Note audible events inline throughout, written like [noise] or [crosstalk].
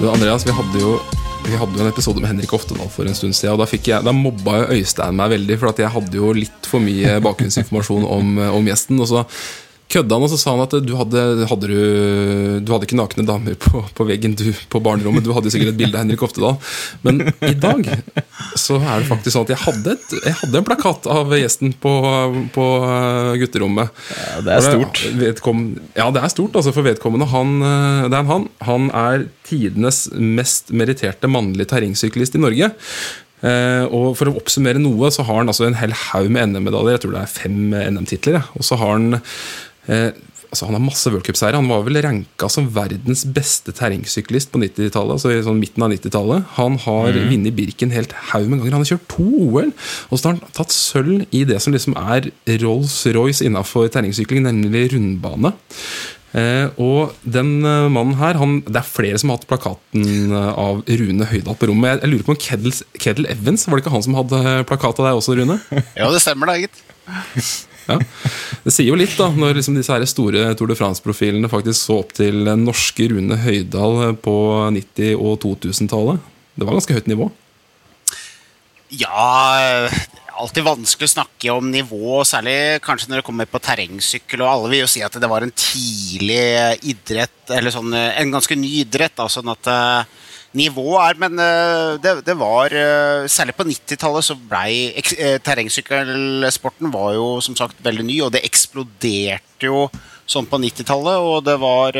Du, Andreas, vi hadde jo vi hadde jo en episode med Henrik Oftedal for en stund siden. og Da, jeg, da mobba Øystein meg veldig, for jeg hadde jo litt for mye bakgrunnsinformasjon om, om gjesten. og så kødda han, og så sa han at du hadde, hadde du, du hadde ikke nakne damer på, på veggen du, på barnerommet. Du hadde sikkert et bilde av Henrik Oftedal. Men i dag så er det faktisk sånn at jeg hadde, et, jeg hadde en plakat av gjesten på, på gutterommet. Ja, det er stort. Ja, det er stort, altså, for vedkommende. Han, det er en han. Han er tidenes mest meritterte mannlige terrengsyklist i Norge. Uh, og For å oppsummere noe, så har han altså en hel haug med NM-medaljer. Jeg tror det er fem NM-titler. Og så har han eh, altså Han har masse worldcupseiere. Han var vel ranka som verdens beste terrengsyklist på 90-tallet. Altså i sånn midten av 90-tallet Han har mm. vunnet Birken helt haug med ganger. Han har kjørt to OL, og så har han tatt sølv i det som liksom er Rolls-Royce innafor terrengsykling, nemlig rundbane. Eh, og den eh, mannen her han, Det er flere som har hatt plakaten eh, av Rune Høydahl på rommet. Jeg, jeg lurer på om Keddle Evans Var det ikke han som hadde eh, plakat av deg også, Rune? [laughs] Ja, det stemmer da, gitt. [laughs] Ja. Det sier jo litt, da, når liksom disse her store Tour de France-profilene faktisk så opp til den norske Rune Høydahl på 90- og 2000-tallet. Det var ganske høyt nivå. Ja, alltid vanskelig å snakke om nivå, særlig kanskje når det kommer på terrengsykkel. Og alle vil jo si at det var en tidlig idrett, eller sånn, en ganske ny idrett. Da, sånn at eh, nivå er Men eh, det, det var eh, Særlig på 90-tallet så blei eh, terrengsykkelsporten var jo som sagt veldig ny, og det eksploderte jo sånn på 90-tallet. Og det var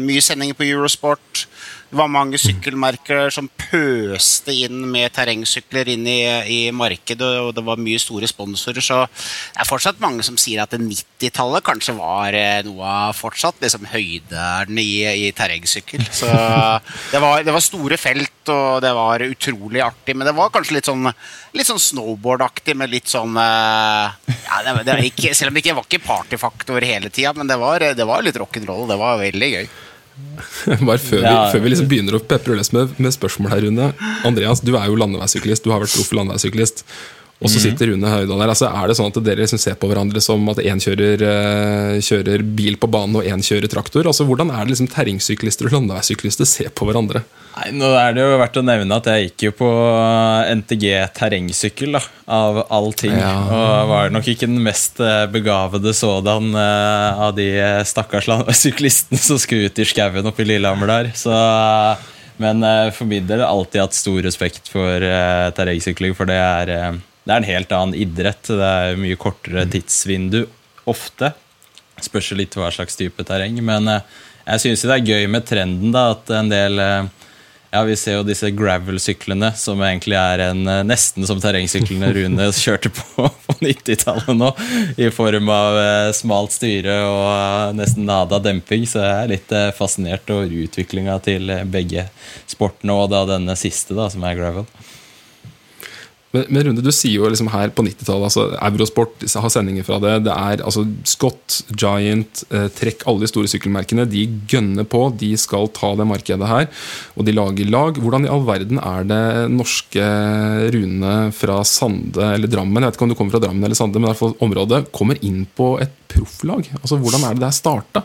mye sendinger på Eurosport. Det var mange sykkelmerker som pøste inn med terrengsykler inn i, i markedet, og det var mye store sponsorer. Så det er fortsatt mange som sier at 90-tallet kanskje var eh, noe av fortsatt liksom høyderen i, i terrengsykkel. Så [laughs] det var, det var store felt, og det var utrolig artig. Men det var kanskje litt sånn, litt sånn snowboardaktig med litt sånn eh, ja, det, det var ikke, Selv om det ikke var ikke partyfaktor hele tida, men det var, det var litt rock'n'roll. Det var veldig gøy. [laughs] Bare før, vi, Ja. før vi liksom begynner å pepre løs med, med spørsmål her, Rune. Andreas, du er jo landeveissyklist. Du har vært proff landeveissyklist. Og så sitter Rune Høydahl der. Altså, er det sånn at dere liksom ser på hverandre som at én kjører, eh, kjører bil på banen og én kjører traktor? Altså, Hvordan er det liksom terrengsyklister og landeveissyklister ser på hverandre? Nei, nå er det jo verdt å nevne at jeg gikk jo på NTG terrengsykkel, da, av all ting. Ja. Og var nok ikke den mest eh, begavede sådan eh, av de stakkars syklistene som skulle ut i skauen oppe i Lillehammer der. Så, men eh, for min del alltid hatt stor respekt for eh, terrengsykling, for det er, eh, det er en helt annen idrett. Det er mye kortere tidsvindu ofte. Spørs litt hva slags type terreng. Men eh, jeg syns det er gøy med trenden, da, at en del eh, ja, Vi ser jo disse gravel-syklene, som egentlig er en, eh, nesten som terrengsyklene Rune [laughs] kjørte på på 90-tallet nå. I form av smalt styre og nesten nada demping. Så jeg er litt fascinert over utviklinga til begge sportene, og da denne siste, da, som er gravel. Men, men Runde, du sier jo liksom her på 90-tallet altså Eurosport har sendinger fra det. Det er altså Scott, Giant, eh, Trekk, alle de store sykkelmerkene. De gønner på. De skal ta det markedet her. Og de lager lag. Hvordan i all verden er det norske Rune fra Sande eller Drammen Jeg vet ikke om du kommer fra Drammen eller Sande, men i hvert fall området kommer inn på et profflag? Altså, Hvordan er det det starta?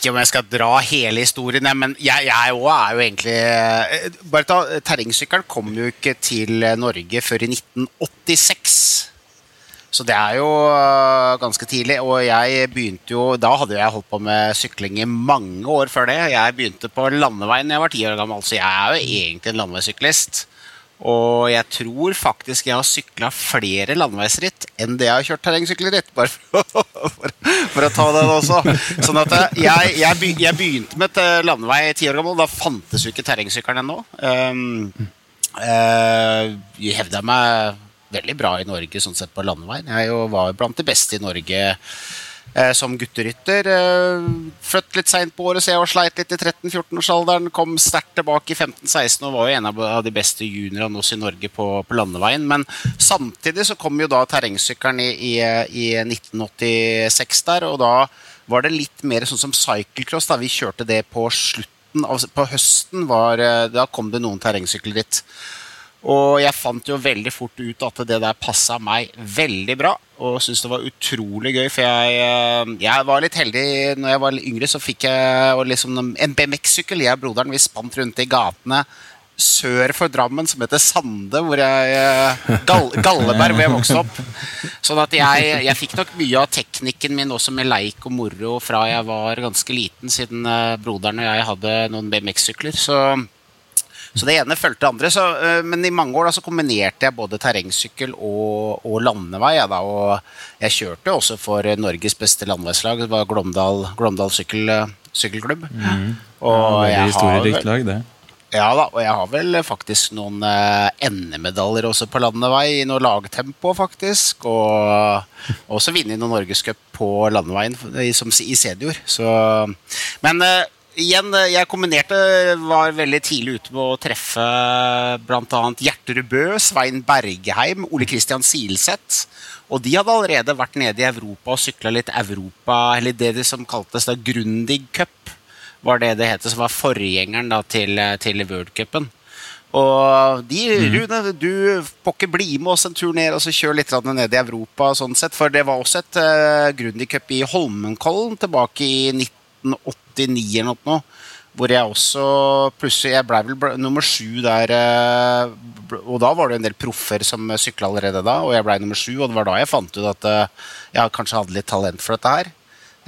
Vet ikke om jeg skal dra hele historien, men jeg, også er jo egentlig eh, Bare ta Terrengsykkelen kom jo ikke til Norge før i 1986. Så det er jo øh, ganske tidlig. Og jeg begynte jo Da hadde jeg holdt på med sykling i mange år før det. Jeg begynte på landeveien da jeg var ti år gammel, så jeg er jo egentlig en landeveissyklist. Og jeg tror faktisk jeg har sykla flere landeveisritt enn det jeg har kjørt terrengsykkelritt. Bare for, for, for å ta den også. Sånn at jeg, jeg, jeg begynte med et øh, landevei ti år gammel. Da fantes jo ikke terrengsykkelen ennå. Um, uh, jeg hevda meg veldig bra i Norge sånn sett på landeveien. Jeg jo var blant de beste i Norge eh, som gutterytter. Eh, født litt seint på året, så jeg var sleit litt i 13-14-årsalderen. Kom sterkt tilbake i 15-16 og var jo en av de beste juniorene også i Norge på, på landeveien. Men samtidig så kom jo da terrengsykkelen i, i, i 1986 der, og da var det litt mer sånn som cyclecross. da Vi kjørte det på slutten av, På høsten var, eh, da kom det noen terrengsykkelritt. Og jeg fant jo veldig fort ut at det der passa meg veldig bra. Og syntes det var utrolig gøy, for jeg, eh, jeg var litt heldig når jeg var yngre. Så fikk jeg liksom en BMX-sykkel. Jeg og broderen vi spant rundt i gatene sør for Drammen, som heter Sande, hvor jeg eh, Gall Galleberg, hvor jeg vokste opp. Sånn at jeg, jeg fikk nok mye av teknikken min også med leik og moro fra jeg var ganske liten, siden eh, broderen og jeg hadde noen BMX-sykler. Så så det ene fulgte det andre. Så, øh, men i mange år da, så kombinerte jeg både terrengsykkel og, og landevei. Ja, da, og jeg kjørte også for Norges beste landeveislag. Det var Glåmdal, Glåmdal sykkel, sykkelklubb. sykkelklubb. Og ja, vel- lag, det. ja da, og jeg har vel faktisk noen eh, NM-medaljer også på landevei, i noe lagtempo, faktisk. Og også vunnet noen norgescup på landeveien i, som, i senior. Så, men eh, igjen, eh, jeg kombinerte, var veldig tidlig ute med å treffe bl.a. Gjerterud Bø, Svein Bergheim, Ole Kristian Silseth. Og de hadde allerede vært nede i Europa og sykla litt Europa, eller det de som kaltes da Grundig Cup var det det het, som var forgjengeren da, til, til World Cupen. Og de, Rune, du får ikke bli med oss en tur ned og så kjøre litt ned i Europa. sånn sett, For det var også et uh, Grundig Cup i Holmenkollen tilbake i 1989 eller noe. Hvor jeg også plutselig Jeg blei vel ble, nummer sju der. eh, og da var det en del proffer som sykla allerede da, og jeg blei nummer sju. Og det var da jeg fant ut at eh, jeg kanskje hadde litt talent for dette her.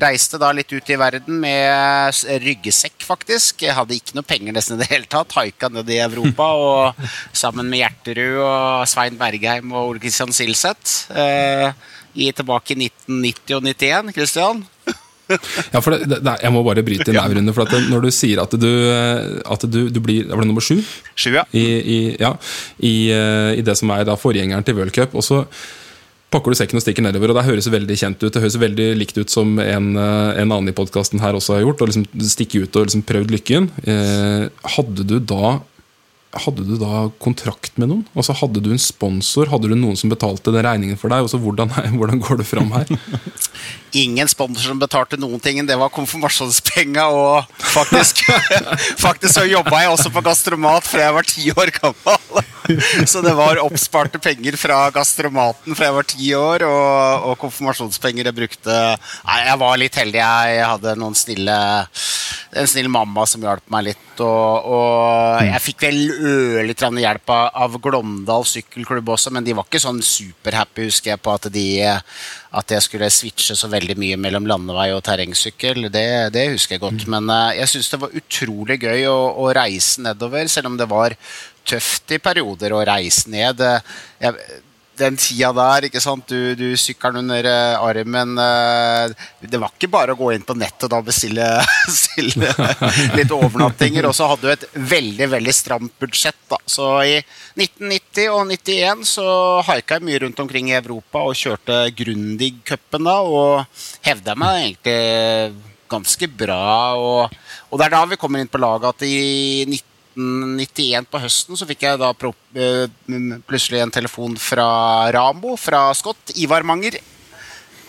Reiste da litt ut i verden med ryggesekk, faktisk. Jeg hadde ikke noe penger nesten i det hele tatt. Haika ned i Europa [laughs] og sammen med Gjerterud og Svein Bergheim og Ole Kristian Silseth. Eh, i tilbake i 1990 og 91, Kristian. Ja, for det, det, Jeg må bare bryte inn der, Rune. For det, når du sier at du, at du, du blir Var det nummer sju? Sju, ja. I, i, ja, i, eh, I det som er da forgjengeren til World Cup. Og så pakker du sekken og stikker nedover, og det høres veldig kjent ut. Det høres veldig likt ut som en, eh, en annen i podkasten her også har gjort. Og liksom stikke ut og liksom prøvd lykken. Eh, hadde du da hadde du da kontrakt med noen? Altså Hadde du en sponsor? Hadde du noen som betalte den regningen for deg? Og så hvordan, [laughs] hvordan går det fram her? [laughs] ingen sponsor som betalte noen ting. Det var konfirmasjonspenga, og faktisk, [laughs] faktisk så jobba jeg også på gastromat fra jeg var ti år gammel. Så det var oppsparte penger fra gastromaten fra jeg var ti år, og, og konfirmasjonspenger jeg brukte Nei, jeg var litt heldig. Jeg hadde noen snille en snill mamma som hjalp meg litt. Og, og jeg fikk vel ørlite hjelp av, av Glåmdal sykkelklubb også, men de var ikke sånn superhappy, husker jeg, på at, de, at jeg skulle switche så veldig mye mellom landevei og terrengsykkel. Det, det husker jeg godt. Men uh, jeg syns det var utrolig gøy å, å reise nedover, selv om det var tøft i perioder å reise ned. Jeg, den tida der, ikke sant? du, du sykkelen under eh, armen eh, Det var ikke bare å gå inn på nettet og bestille, [laughs] bestille [laughs] litt overnattinger. Og så hadde du et veldig veldig stramt budsjett. da. Så i 1990 og 91 så haika jeg mye rundt omkring i Europa og kjørte Grundig-cupen da, og hevda meg egentlig ganske bra. Og, og det er da vi kommer inn på laget at i 1991 på høsten så fikk jeg da eh, plutselig en telefon fra Rambo, fra Scott, Ivar Manger.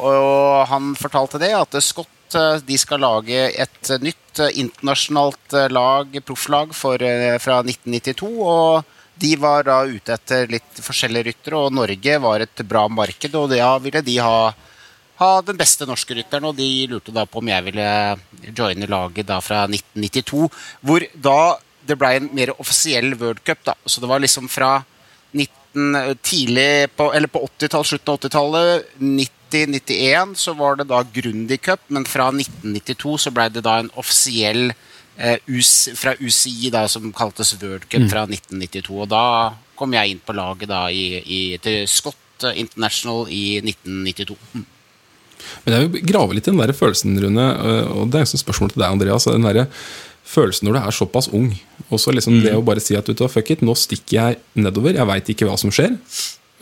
Og han fortalte det, at Scott eh, de skal lage et nytt eh, internasjonalt lag, profflag, fra 1992. Og de var da ute etter litt forskjellige ryttere, og Norge var et bra marked. Og da ville de ha, ha den beste norske rytteren, og de lurte da på om jeg ville joine laget da fra 1992. Hvor da det ble en mer offisiell World Cup. da, Så det var liksom fra 19, tidlig på, eller på 80-tallet, slutten av 80-tallet, 90-91, så var det da Grundig Cup, men fra 1992 så ble det da en offisiell eh, US, fra UCI da, som kaltes World Cup fra 1992. Og da kom jeg inn på laget da i, i, til Scott International i 1992. Mm. Men jeg vil grave litt i den der følelsen, Rune. øh, Og det er et spørsmål til deg, Andreas. Den der følelsen når du er såpass ung. Og så liksom det å bare si at du fuck it, nå stikker jeg nedover. Jeg veit ikke hva som skjer.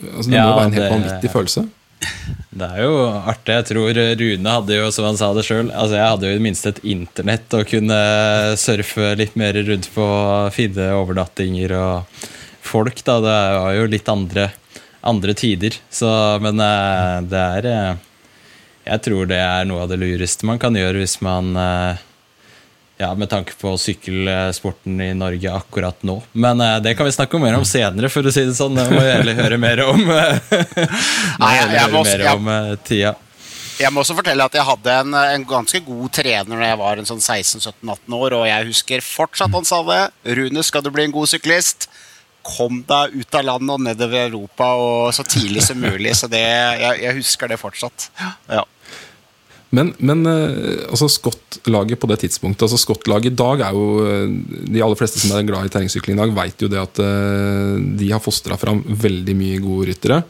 Altså, det Ja, må være en helt det- vanvittig følelse. [laughs] Det er jo artig. Jeg tror Rune hadde jo, som han sa det sjøl altså Jeg hadde jo i det minste et internett og kunne surfe litt mer rundt på finne overnattinger og folk, da. Det var jo litt andre, andre tider. Så, men eh, det er eh, Jeg tror det er noe av det lureste man kan gjøre hvis man eh, ja, med tanke på sykkelsporten i Norge akkurat nå. Men uh, det kan vi snakke mer om senere, for å si det sånn. Det må jeg heller høre mer om. [laughs] Nei, jeg- jeg må også- om eh, tida. Jeg må også fortelle at jeg hadde en, en ganske god trener når jeg var en sånn 16-17-18 år, og jeg husker fortsatt han sa det. Rune, skal du bli en god syklist? Kom deg ut av landet og nedover Europa og så tidlig som mulig. Så det, jeg, jeg husker det fortsatt. Ja. Men, men øh, altså Scott-laget på det tidspunktet altså Scott-laget i dag er jo øh, De aller fleste som er glad i terrengsykling i dag, vet jo det at øh, de har fostra fram veldig mye gode ryttere.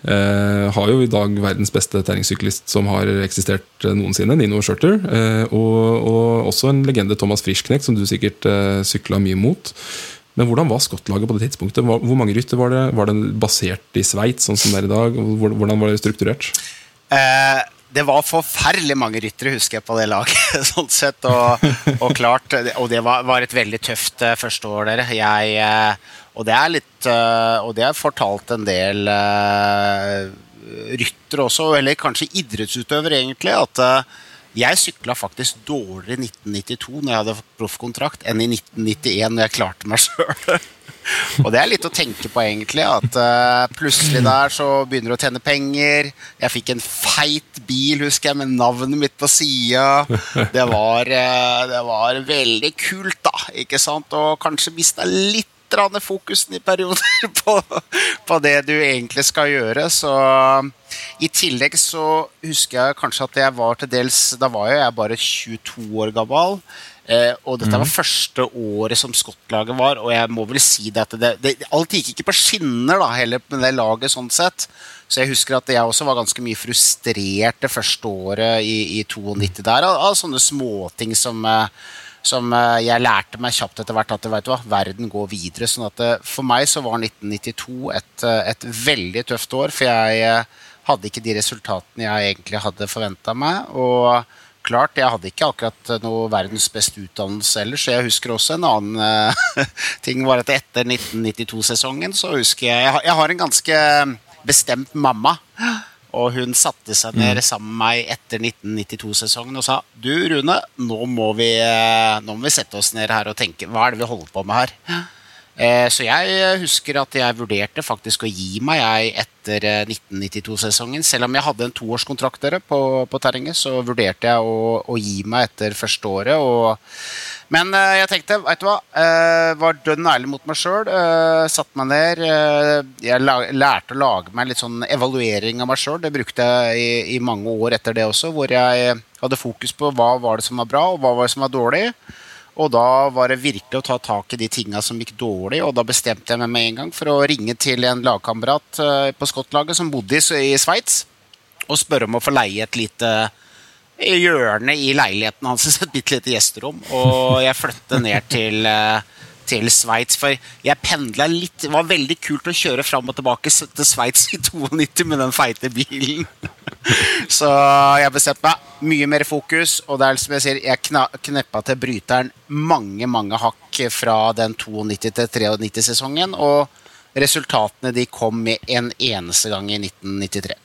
Eh, har jo i dag verdens beste terrengsyklist som har eksistert eh, noensinne, Nino Schurter. Eh, og, og også en legende, Thomas Frischknecht, som du sikkert eh, sykla mye mot. Men hvordan var Scott-laget på det tidspunktet? Hvor mange rytter var det? Var det basert i Sveits, sånn som det er i dag? Hvordan var det strukturert? Eh, det var forferdelig mange ryttere, husker jeg, på det laget. [laughs] sånn sett, Og, og klart, og det var, var et veldig tøft eh, første år, dere. Jeg, eh, og det er litt eh, Og det har fortalt en del ryttere også, eller kanskje idrettsutøvere, egentlig, at jeg sykla faktisk dårligere i 1992 når jeg hadde proffkontrakt, enn i 1991 når jeg klarte meg [laughs] sjøl. [laughs] Og det er litt å tenke på, egentlig. At uh, plutselig der så begynner du å tjene penger. Jeg fikk en feit bil, husker jeg, med navnet mitt på sida. Det, var, eh, det var veldig kult, da. Ikke sant? Og kanskje mista litt fokusen i perioder [laughs] på, på det du egentlig skal gjøre. Så i tillegg så husker jeg kanskje at jeg var til dels Da var jeg bare 22 år gammel. Eh, og dette var første året som Skottlaget var, og jeg må vel si det at det, det, alt gikk ikke på skinner da, heller med det laget sånn sett. Så jeg husker at jeg også var ganske mye frustrert det første året i, i 92 der, av, av sånne småting som eh, som eh, jeg lærte meg kjapt etter hvert at du hva, verden går videre. sånn at eh, For meg så var 1992 et, et veldig tøft år, for jeg hadde ikke de resultatene jeg egentlig hadde forventa meg. Og klart, jeg hadde ikke akkurat eh, noe verdens beste utdannelse ellers, så jeg husker også en annen eh, [laughs] ting var at etter 1992-sesongen så husker jeg Jeg har, en ganske bestemt mamma. Og hun satte seg ned sammen med meg etter 1992-sesongen og sa Du, Rune, nå må, vi, eh, nå må vi sette oss ned her og tenke Hva er det vi holder på med her? Eh, Så jeg husker at jeg vurderte faktisk å gi meg jeg etter eh, 1992-sesongen. Selv om jeg hadde en toårskontrakt dere på, på terrenget, så vurderte jeg å, å gi meg etter første året. Og, men eh, jeg tenkte, veit du hva, eh, var dønn ærlig mot meg sjøl. Satte meg ned. eh, jeg lærte å lage meg litt sånn evaluering av meg sjøl. Det brukte jeg i, i mange år etter det også, hvor jeg hadde fokus på hva var det som var bra, og hva var det som var dårlig. Og da var det virkelig å ta tak i de tinga som gikk dårlig, og da bestemte jeg meg med en gang for å ringe til en lagkamerat eh, på Skottlaget som bodde i, Sveits, og spørre om å få leie et lite hjørne i leiligheten hans, [laughs] et bitte lite gjesterom. Og jeg flyttet ned til, eh, til Sveits, for jeg pendla litt. Det var veldig kult å kjøre fram og tilbake til Sveits i [laughs] 92 med den feite bilen. [laughs] Så jeg bestemte meg. Mye mer fokus. Og det er som jeg sier, jeg kna, kneppa til bryteren mange, mange hakk fra den 92 til 93-sesongen. Og resultatene de kom med en eneste gang i 1993.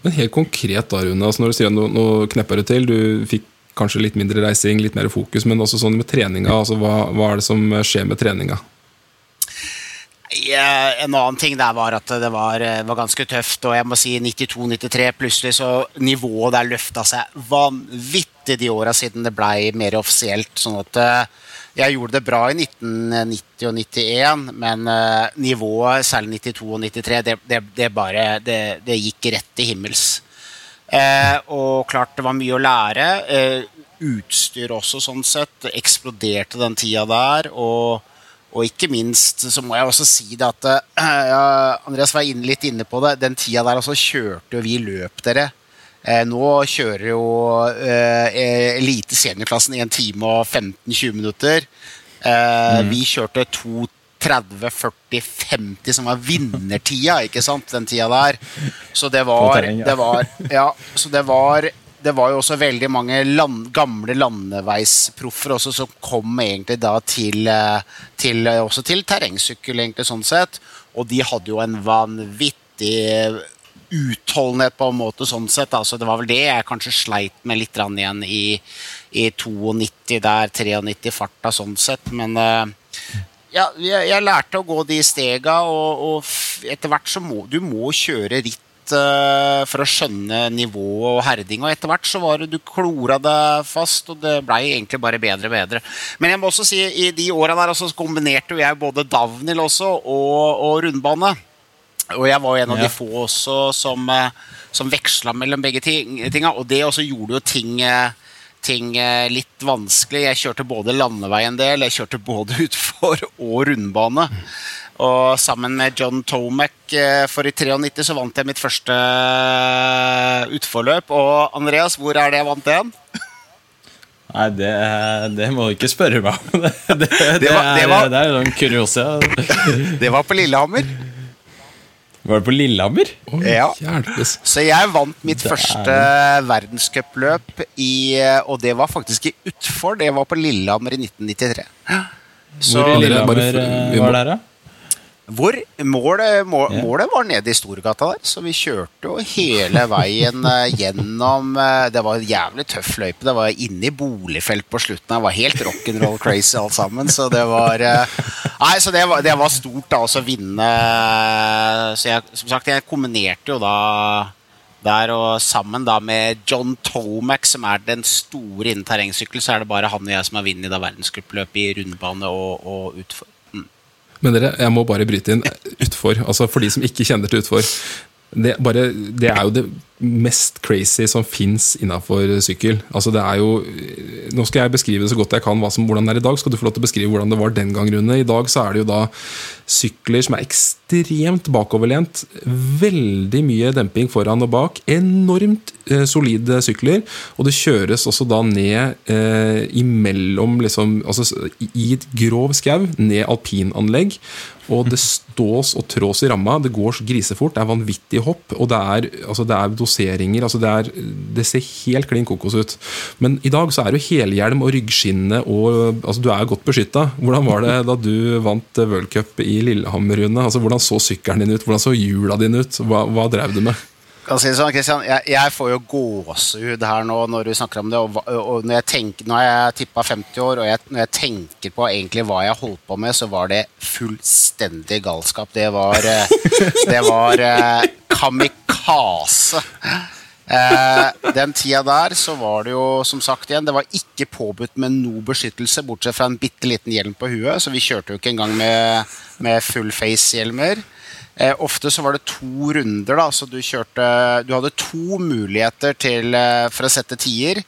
Men helt konkret da, Rune, altså når du sier at nå, nå knepper du til, du fikk kanskje litt mindre reising, litt mer fokus, men også sånn med treninga, altså hva, hva er det som skjer med treninga? En annen ting der var at det var, eh, var ganske tøft. Og jeg må si 92-93 plutselig så nivået der løfta seg vanvittig de åra siden det blei mer offisielt. Sånn at eh, jeg gjorde det bra i 1990 og 91, men eh, nivået, særlig 92 og 93, det, det, det bare det, det gikk rett til himmels. Eh, og klart det var mye å lære. Eh, utstyr også, sånn sett. Eksploderte den tida der. Og, og ikke minst så må jeg også si det at eh, [clears throat] ja, Andreas var litt inne på det. Den tida der også kjørte jo vi løp, dere. Eh, nå kjører jo eh, elite seniorklassen i en time og 15-20 minutter. Eh, Vi kjørte 2.30-40-50, som var vinnertida, ikke sant, den tida der. Så det var, det var Ja, så det var det var jo også veldig mange land, gamle landeveisproffer også som kom egentlig da til, eh, til også til terrengsykkel, egentlig sånn sett. Og de hadde jo en vanvittig utholdenhet på en måte sånn sett. Altså, det var vel det jeg kanskje sleit med litt igjen i, i 92 der, 93 farta sånn sett. Men eh, ja, jeg, jeg lærte å gå de stega, og, og etter hvert så må du må kjøre ritt eh, for å skjønne nivået og herding. Og etter hvert så var det du klora deg fast, og det blei egentlig bare bedre og bedre. Men jeg må også si, i de åra der også, så kombinerte jeg både downhill også og, og rundbane. Og jeg var en av Ja. de få også som, eh, som veksla mellom begge ting, tinga. Og det også gjorde jo ting, eh, ting eh, litt vanskelig. Jeg kjørte både landevei en del, jeg kjørte både [laughs] utfor og rundbane. Og sammen med John Tomac eh, for i 93 så vant jeg mitt første eh, utforløp. Og Andreas, hvor er det jeg vant igjen? Nei, det, det må du ikke spørre meg om. [laughs] Det, det, det, var- det er, det er jo en kuriosa. [laughs] Det var på Lillehammer. Var det på Lillehammer? Oi, Ja. hjelpes. Så jeg vant mitt Der. første verdenscupløp i Og det var faktisk i utfor. Det var på Lillehammer i 1993. Så Hvor i Lillehammer eh, var det her, da? Hvor målet, må, målet var nede i Storgata der, så vi kjørte jo hele veien eh, gjennom eh, Det var en jævlig tøff løype. Det var inne i boligfelt på slutten. Det var helt rock'n'roll crazy alt sammen. Så det var eh, Nei, så det var, det var stort da å vinne. Så jeg, som sagt, jeg kombinerte jo da der og sammen da med John Tomac, som er den store innen terrengsykkel, så er det bare han og jeg som har vunnet verdenscupløpet i rundbane og, og utfor. Men dere, jeg må bare bryte inn utfor. Altså For de som ikke kjenner til utfor. Det, bare, det er jo det mest crazy som fins innafor sykkel. Altså det er jo Nå skal jeg beskrive det så godt jeg kan som, hvordan det er i dag. Skal du få lov til å beskrive hvordan det var den gang, Rune? I dag så er det jo da sykler som er ekstremt bakoverlent. Veldig mye demping foran og bak. Enormt eh, solide sykler. Og det kjøres også da ned eh, imellom liksom, altså, I grov skau, ned alpinanlegg. Og det [laughs] stås og trås i ramma. Det går grisefort. Det er vanvittige hopp. Og det er, altså, det er doseringer. Altså, det, er, det ser helt klin kokos ut. Men i dag så er jo helhjelm og ryggskinne og altså, Du er godt beskytta. Hvordan var det da du vant eh, World Cup i Lillehammer, Rune? Altså, hvordan så sykkelen din ut? Hvordan så hjula dine ut? Hva, hva drev du med? Si sånn, Christian, jeg, jeg får jo gåsehud her nå når du snakker om det. Og, og når jeg tenker, Nå er jeg tippa 50 år, og jeg, når jeg tenker på egentlig hva jeg holdt på med, så var det fullstendig galskap. Det var, eh, [laughs] det var eh, kamikaze. Eh, den tida der så var det jo som sagt igjen Det var ikke påbudt med noe beskyttelse, bortsett fra en bitte liten hjelm på huet. Så vi kjørte jo ikke engang med, med full face-hjelmer. Eh, ofte så var det to runder, da, så du kjørte Du hadde to muligheter til, eh, for å sette tier.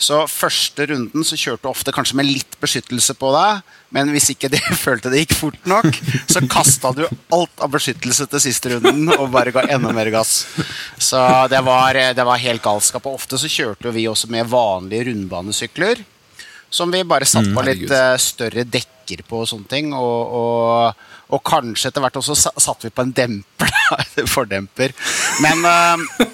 Så første runden så kjørte du ofte kanskje med litt beskyttelse på deg, men hvis ikke det [laughs] følte det gikk fort nok, så kasta du alt av beskyttelse til siste runden og bare ga enda mer gass. Så det var, det var helt galskap. Og ofte så kjørte vi også med vanlige rundbanesykler. Som vi bare satte på litt eh, større dekker på og sånne ting. Og, og, og kanskje etter hvert også sa- satte vi på en demper. [laughs] Fordemper. Men, eh,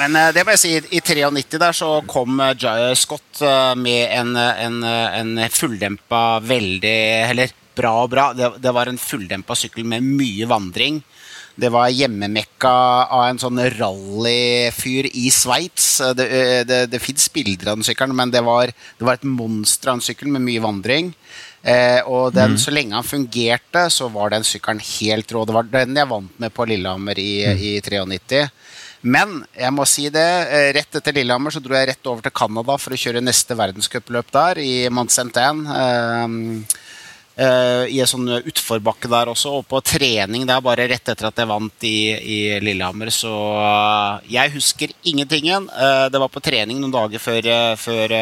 men eh, det må jeg si, i 93 der så kom Jaya Scott eh, med en, eh, en, eh, en fulldempa veldig Eller bra og bra. Det, det var en fulldempa sykkel med mye vandring. Det var hjemmemekka av en sånn rallyfyr i Sveits. Det, eh, det, det fins bilder av den sykkelen, men det var, det var et monster av en sykkel med mye vandring. Eh, og den, så lenge han fungerte, så var den sykkelen helt rå. Det var den jeg vant med på Lillehammer i, i 93. Men jeg må si det, eh, rett etter Lillehammer så dro jeg rett over til Canada for å kjøre neste verdenscupløp der, i Mont Saint-Anne. Eh, eh, I en sånn utforbakke der også, og på trening der bare rett etter at jeg vant i, i Lillehammer. Så eh, jeg husker ingentingen. Eh, det var på trening noen dager før, før,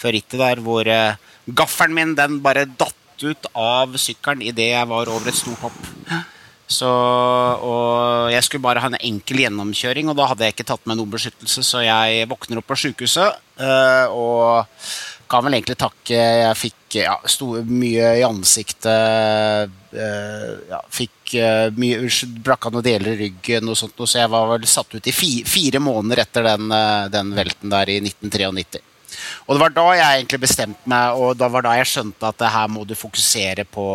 før rittet der hvor eh, gaffelen min den bare datt ut av sykkelen idet jeg var over et stort hopp. Så, og jeg skulle bare ha en enkel gjennomkjøring, og da hadde jeg ikke tatt med noe beskyttelse, så jeg våkner opp på sjukehuset eh, og kan vel egentlig takke Jeg fikk ja, sto mye i ansiktet. eh, ja, fikk uh, mye brakka noen deler i ryggen og sånt, så jeg var vel satt ut i fire måneder etter den, eh, den velten der i 1993. Og det var da jeg egentlig bestemte meg, og da var da jeg skjønte at det her må du fokusere på,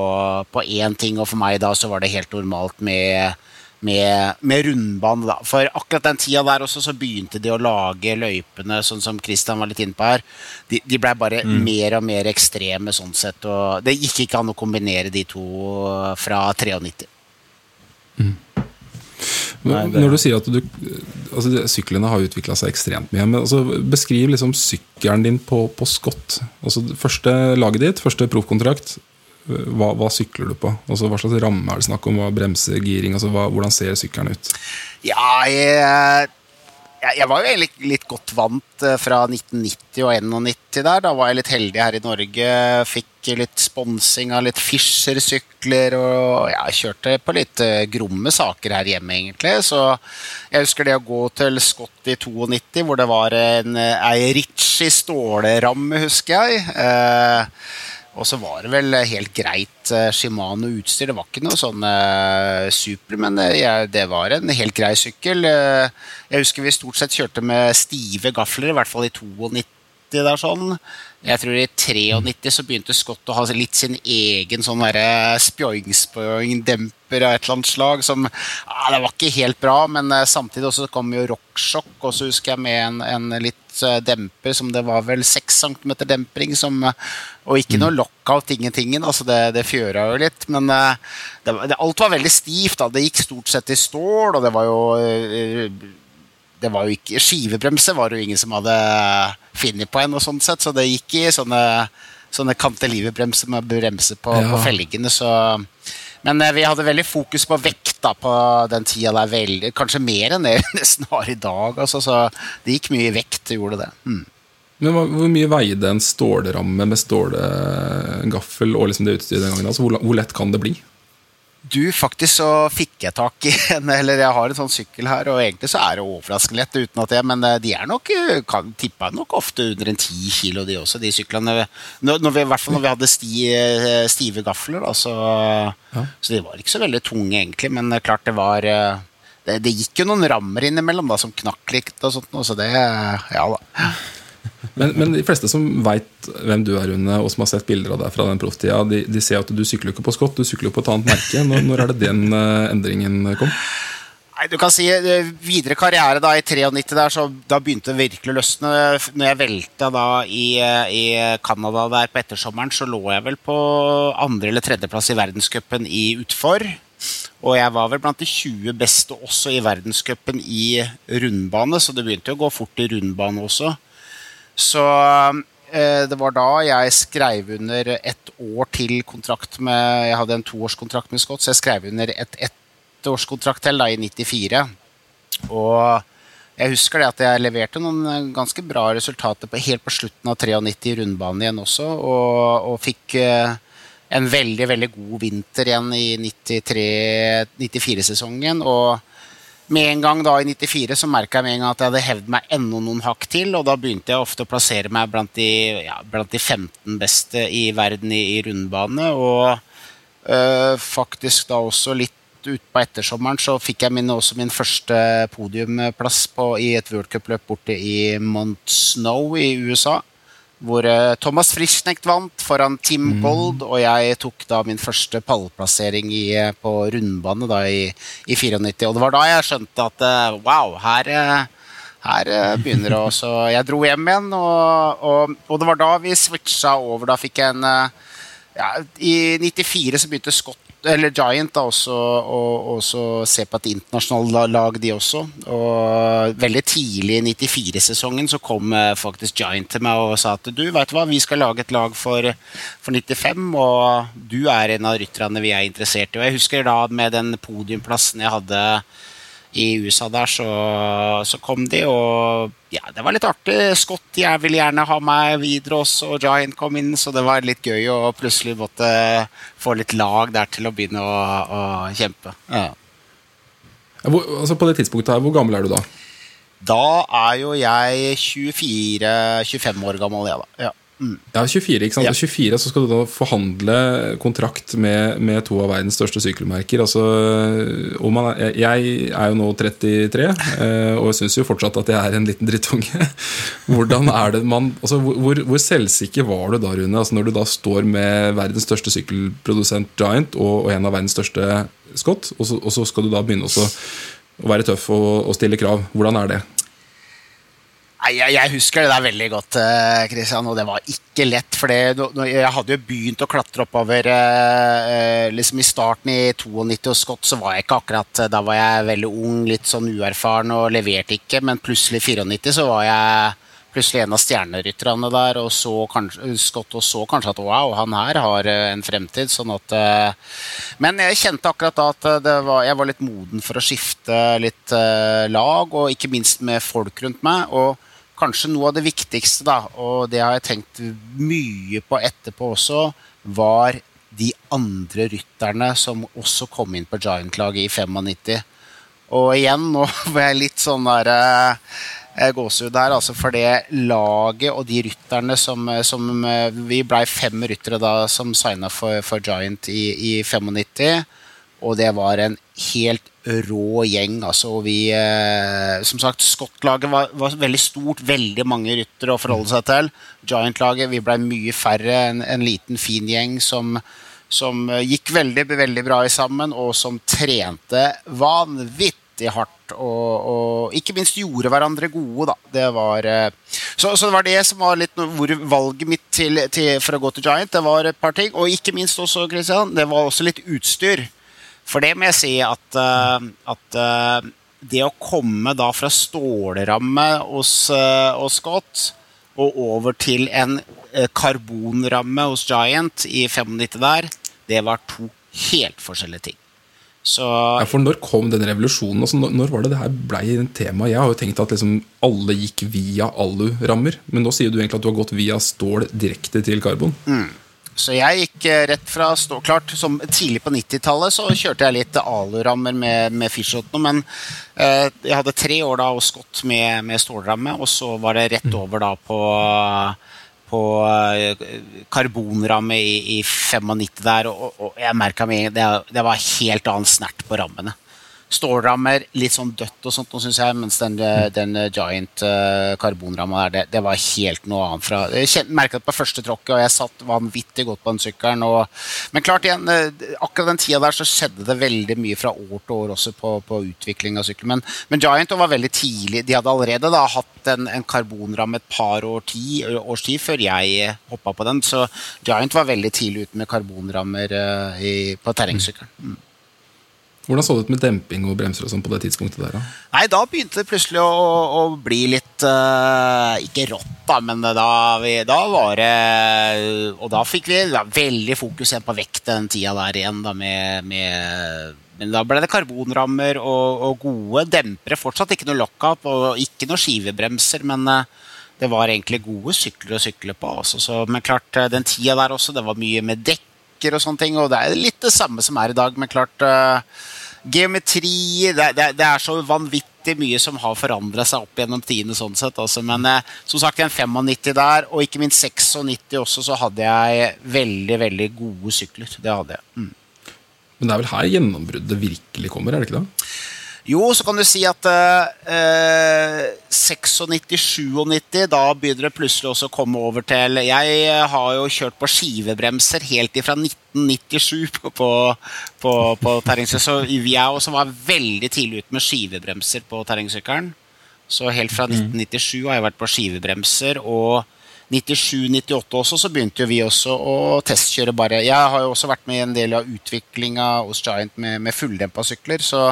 på én ting, og for meg da så var det helt normalt med, med, med rundbane. da. For akkurat den tida der også så begynte de å lage løypene, sånn som Christian var litt inne på her. De, de blei bare mer og mer ekstreme sånn sett, og det gikk ikke an å kombinere de to fra 93. Nei, Når du sier at du altså, Syklene har utvikla seg ekstremt mye. Men altså, beskriv liksom sykkelen din på, på skott. Altså, første laget ditt, første proffkontrakt. Hva, hva sykler du på? Altså, hva slags ramme er det snakk om? Hva bremse, giring? Altså, hva, hvordan ser sykkelen ut? Ja, jeg, jeg, var jo egentlig litt godt vant eh, fra 1990 og 91 der. Da var jeg litt heldig her i Norge. Fikk litt sponsing av litt Fischer-sykler. Og ja, kjørte på litt eh, gromme saker her hjemme, egentlig. Så jeg husker det å gå til Scott i 92, hvor det var en eh, ei Ritchie stålramme, husker jeg. Eh, og så var det vel helt greit eh, Shimano-utstyr. Det var ikke noe sånn eh, super, men eh, det var en helt grei sykkel. Jeg husker vi stort sett kjørte med stive gafler, i hvert fall i 92 der sånn. Jeg tror i 93 så begynte Scott å ha litt sin egen sånn spjoing-spjoing-demper av et eller annet slag som ja, Det var ikke helt bra, men eh, samtidig også kom jo Rockshock, og så husker jeg med en, en litt eh, demper som det var vel 6 cm dempering som, eh, og ikke noe lockout, ingentingen. Altså det, det fjøra jo litt, men det, det, alt var veldig stivt. da, Det gikk stort sett i stål, og det var jo det var jo ikke, Skivebremse var det jo ingen som hadde funnet på en, og sånn sett, så det gikk i sånne, sånne cantileverbremser med bremse på, Ja. på felgene. Så. Men eh, vi hadde veldig fokus på vekt da, på den tida der, veldig, kanskje mer enn det vi [laughs] nesten har i dag. Altså, så det gikk mye i vekt, det gjorde det. Mm. Men Hvor mye veide en stålramme med stålgaffel og liksom det utstyret den gangen? Altså, hvor lett kan det bli? Du, faktisk så fikk jeg tak i [laughs] en, eller jeg har en sånn sykkel her, og egentlig så er det overraskende lett uten at jeg, men eh, de er nok, eh, kan, tippa nok ofte under en 10 kilo de også, de syklene. Når, når vi, I hvert fall når vi hadde sti, eh, stive gafler, da, så, så de var ikke så veldig tunge egentlig, men klart det var, det, det gikk jo noen rammer innimellom da, som knakk litt og sånt, noe, så det, ja da. Men, men de fleste som veit hvem du er, Rune, og som har sett bilder av deg fra den profftida, de, de ser at du sykler ikke på Scott, du sykler på et annet merke. Når, når er det den eh, endringen kom? Nei, du kan si eh, Videre karriere da i 93 der, så da begynte det virkelig å løsne. Når jeg velta da i, eh, i Canada der på ettersommeren, så lå jeg vel på andre- eller tredjeplass i verdenscupen i utfor. Og jeg var vel blant de 20 beste også i verdenscupen i rundbane, så det begynte å gå fort i rundbane også. Så eh, det var da jeg skrev under et år til kontrakt med Jeg hadde en toårskontrakt med Scott, så jeg skrev under et ettårskontrakt til da i 94. Og jeg husker det at jeg leverte noen eh, ganske bra resultater på, helt på slutten av 93 i rundbanen igjen også, og, og fikk eh, en veldig, veldig god vinter igjen i 93-94-sesongen. og med en gang da i 94 så merka jeg med en gang at jeg hadde hevd meg enda noen hakk til, og da begynte jeg ofte å plassere meg blant de, ja, blant de 15 beste i verden i, i rundbane. Og øh, faktisk da også litt utpå ettersommeren så fikk jeg min, også min første podiumplass på, i et worldcupløp borte i Mount Snow i USA. Hvor eh, Thomas Frischnecht vant foran Tim Gold, og jeg tok da min første pallplassering i, eh, på rundbane da i, i 94. Og det var da jeg skjønte at eh, wow, her, her begynner det også. [laughs] Jeg dro hjem igjen, og, og, og det var da vi switcha over. Da fikk jeg en ja, I 94 så begynte Scott eller Giant da, også, og også se på et internasjonalt lag, de også. Og veldig tidlig i 94-sesongen så kom eh, faktisk Giant til meg og sa at du, vet du hva, vi skal lage et lag for, for 95, og du er en av rytterne vi er interessert i. Og jeg husker da med den podiumplassen jeg hadde i USA der, så, så kom de, og ja, det var litt artig. Scott jeg ville gjerne ha meg videre også, og Giant kom inn, så det var litt gøy å plutselig måtte få litt lag der til å begynne å, å kjempe. Ja. Hvor, altså på det tidspunktet her, Hvor gammel er du da? Da er jo jeg 24-25 år gammel, jeg, da. Ja. Mm. Ja, 24, ikke sant? Ja. 24 så skal du da forhandle kontrakt med, med to av verdens største sykkelmerker. Altså, om man jeg er jo nå 33, eh, og jeg syns jo fortsatt at jeg er en liten drittunge. [laughs] Hvordan er det man, altså, hvor, hvor selvsikker var du da, Rune? Altså, når du da står med verdens største sykkelprodusent Giant og, og en av verdens største Scott, og så, og så skal du da begynne også å være tøff og, og stille krav. Hvordan er det? Jeg, jeg husker det der veldig godt, Kristian, Christian, og det var ikke lett. For jeg hadde jo begynt å klatre oppover eh, eh, liksom i starten i 92 hos Scott, så var jeg ikke akkurat Da var jeg veldig ung, litt sånn uerfaren og leverte ikke, men plutselig i 94 så var jeg plutselig en av stjernerytterne der, og så kanskje, Scott og så kanskje at wow, han her har eh, en fremtid. sånn at eh, Men jeg kjente akkurat da at eh, var, jeg var litt moden for å skifte litt eh, lag, og ikke minst med folk rundt meg. og kanskje noe av det viktigste, da, og det har jeg tenkt mye på etterpå også, var de andre rytterne som også kom inn på Giant-laget i 95. Og igjen, nå [laughs] var jeg litt sånn der eh, gåsehud her, altså for det laget og de rytterne som, som eh, Vi blei fem ryttere da som signa for, for Giant i, i 95. Og det var en helt rå gjeng. Altså, vi, eh, som sagt, Scott-laget var, var veldig stort. Veldig mange ryttere å forholde seg til. Giant-laget vi ble mye færre. En, en liten, fin gjeng som, som eh, gikk veldig, veldig bra i sammen, og som trente vanvittig hardt. Og, og ikke minst gjorde hverandre gode, da. Det var, eh, så, så det var det som var litt hvor valget mitt til, til, for å gå til Giant. Det var et par ting. Og ikke minst også, Christian, det var også litt utstyr. For det må jeg si at, eh, at eh, det å komme da fra stålramme hos, uh, hos Scott og over til en eh, karbonramme hos Giant i 95 der, det var to helt forskjellige ting. Så Ja, for Når kom den revolusjonen? Altså, når, når var det det her blei tema? Jeg har jo tenkt at liksom alle gikk via alurammer, men nå sier du egentlig at du har gått via stål direkte til karbon. Så jeg gikk eh, rett fra ståklart som Tidlig på 90-tallet så kjørte jeg litt alurammer med, med Fishotten, men eh, jeg hadde tre år da og skott med, med stålramme, og så var det rett over da på, på eh, karbonramme i, i 95 der, og, og- jeg merka med en gang det, det var helt annen snert på rammene. Stålrammer, litt sånn dødt og sånt, syns jeg, mens den, eh, den eh, Giant uh, karbonramma der, det, det var helt noe annet fra Jeg merka det på første tråkket, og jeg satt vanvittig godt på den sykkelen. Og, men klart igjen, eh, akkurat den tida der så skjedde det veldig mye fra år til år også på, på utvikling av sykkel. Men, men Giant var veldig tidlig. De hadde allerede da hatt en, en karbonramme et par år ti, års tid før jeg hoppa på den, så Giant var veldig tidlig ute med karbonrammer eh, i, på terrengsykkelen. Hvordan så det ut med demping og bremser og sånn på det tidspunktet der? da? Nei, da begynte det plutselig å, å bli litt uh, Ikke rått, da, men da, vi, da var det Og da fikk vi da, veldig fokus igjen på vekt den tida der igjen, da, med, med Men da ble det karbonrammer og, og gode dempere. Fortsatt ikke noe lockup og ikke noe skivebremser, men uh, det var egentlig gode sykler å sykle på. Også, så, men klart, eh, den tida der også, det var mye med dekker og sånne ting, og det er litt det samme som er i dag, men klart uh, Geometri det, det, det er så vanvittig mye som har forandra seg opp gjennom tidene. sånn sett altså. Men uh, som sagt, en 95 der, og ikke minst 96 også, så hadde jeg veldig veldig gode sykler. Det hadde jeg. Mm. Men det er vel her gjennombruddet virkelig kommer? er det ikke det? Jo, så kan du si at eh, 96-97, da begynner det plutselig også å komme over til Jeg har jo kjørt på skivebremser helt ifra 1997 [laughs] på, på, på, på terrengsykkel. Så vi er også var veldig tidlig ute med skivebremser på terrengsykkelen. Så helt fra 1997 har jeg vært på skivebremser. Og 97-98 også, så begynte jo vi også å testkjøre bare Jeg har jo også vært med i en del av utviklinga hos Giant med, med fulldempa sykler. Så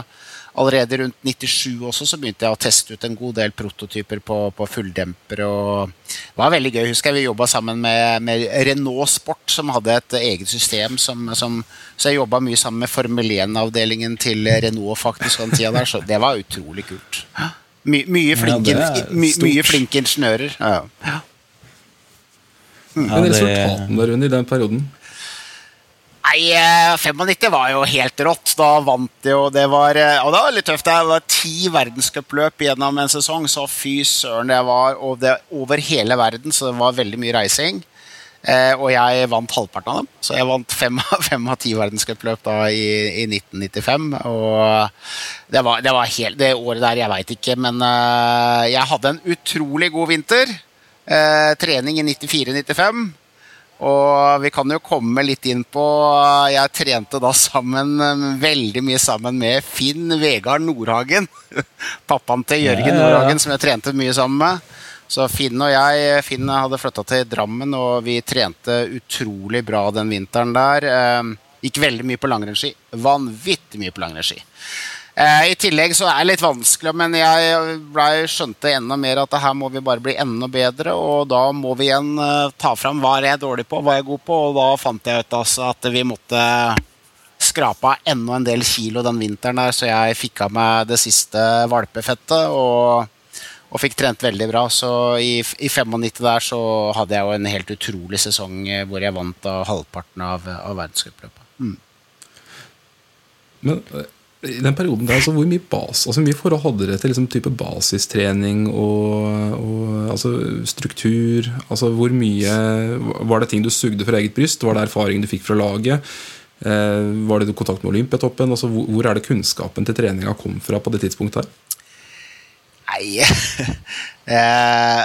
allerede rundt 97 også så begynte jeg å teste ut en god del prototyper på, på fulldemper. Det var veldig gøy. Husker jeg vi jobba sammen med, med, Renault Sport, som hadde et eget system. Som, som, så jeg jobba mye sammen med Formel 1-avdelingen til Renault faktisk den tida der. Så det var utrolig kult. My, mye, flinke, Ja, my, mye flinke ingeniører. Ja. Ja, Men resultatene der under i den perioden Nei, eh, 95 var jo helt rått. Da vant de jo det var, eh, Og det var litt tøft. Det var ti verdenscupløp gjennom en sesong, så fy søren, det var og det, over hele verden, så det var veldig mye reising. Eh, og jeg vant halvparten av dem, så jeg vant fem, [laughs] fem av ti verdenscupløp i, i 1995. Og det var, det var helt Det året der, jeg veit ikke, men eh, jeg hadde en utrolig god vinter. Eh, trening i 94-95. Og vi kan jo komme litt inn på Jeg trente da sammen eh, veldig mye sammen med Finn Vegard Nordhagen. [laughs] Pappaen til Jørgen Ja, ja, ja. Nordhagen, som jeg trente mye sammen med. Så Finn og jeg Finn hadde flytta til Drammen, og vi trente utrolig bra den vinteren der. Eh, Gikk veldig mye på langrennsski. Vanvittig mye på langrennsski. Eh, I tillegg så er det litt vanskelig, men jeg ble, skjønte enda mer at her må vi bare bli enda bedre, og da må vi igjen eh, ta fram hva er jeg dårlig på, hva er jeg god på, og da fant jeg ut altså at vi måtte skrape av enda en del kilo den vinteren der, så jeg fikk av meg det siste valpefettet, og, og fikk trent veldig bra. Så i, i 95 der så hadde jeg jo en helt utrolig sesong eh, hvor jeg vant av halvparten av, av verdenscupløpet. Mm. Men i den perioden der, altså, hvor mye bas, altså, mye forhold hadde dere til liksom, type basistrening og, og altså, struktur? Altså, hvor mye Var det ting du sugde fra eget bryst? Var det erfaring du fikk fra laget? Eh, var det kontakt med Olympiatoppen? Altså, hvor, hvor er det kunnskapen til treninga kom fra på det tidspunktet her? Nei [laughs] eh,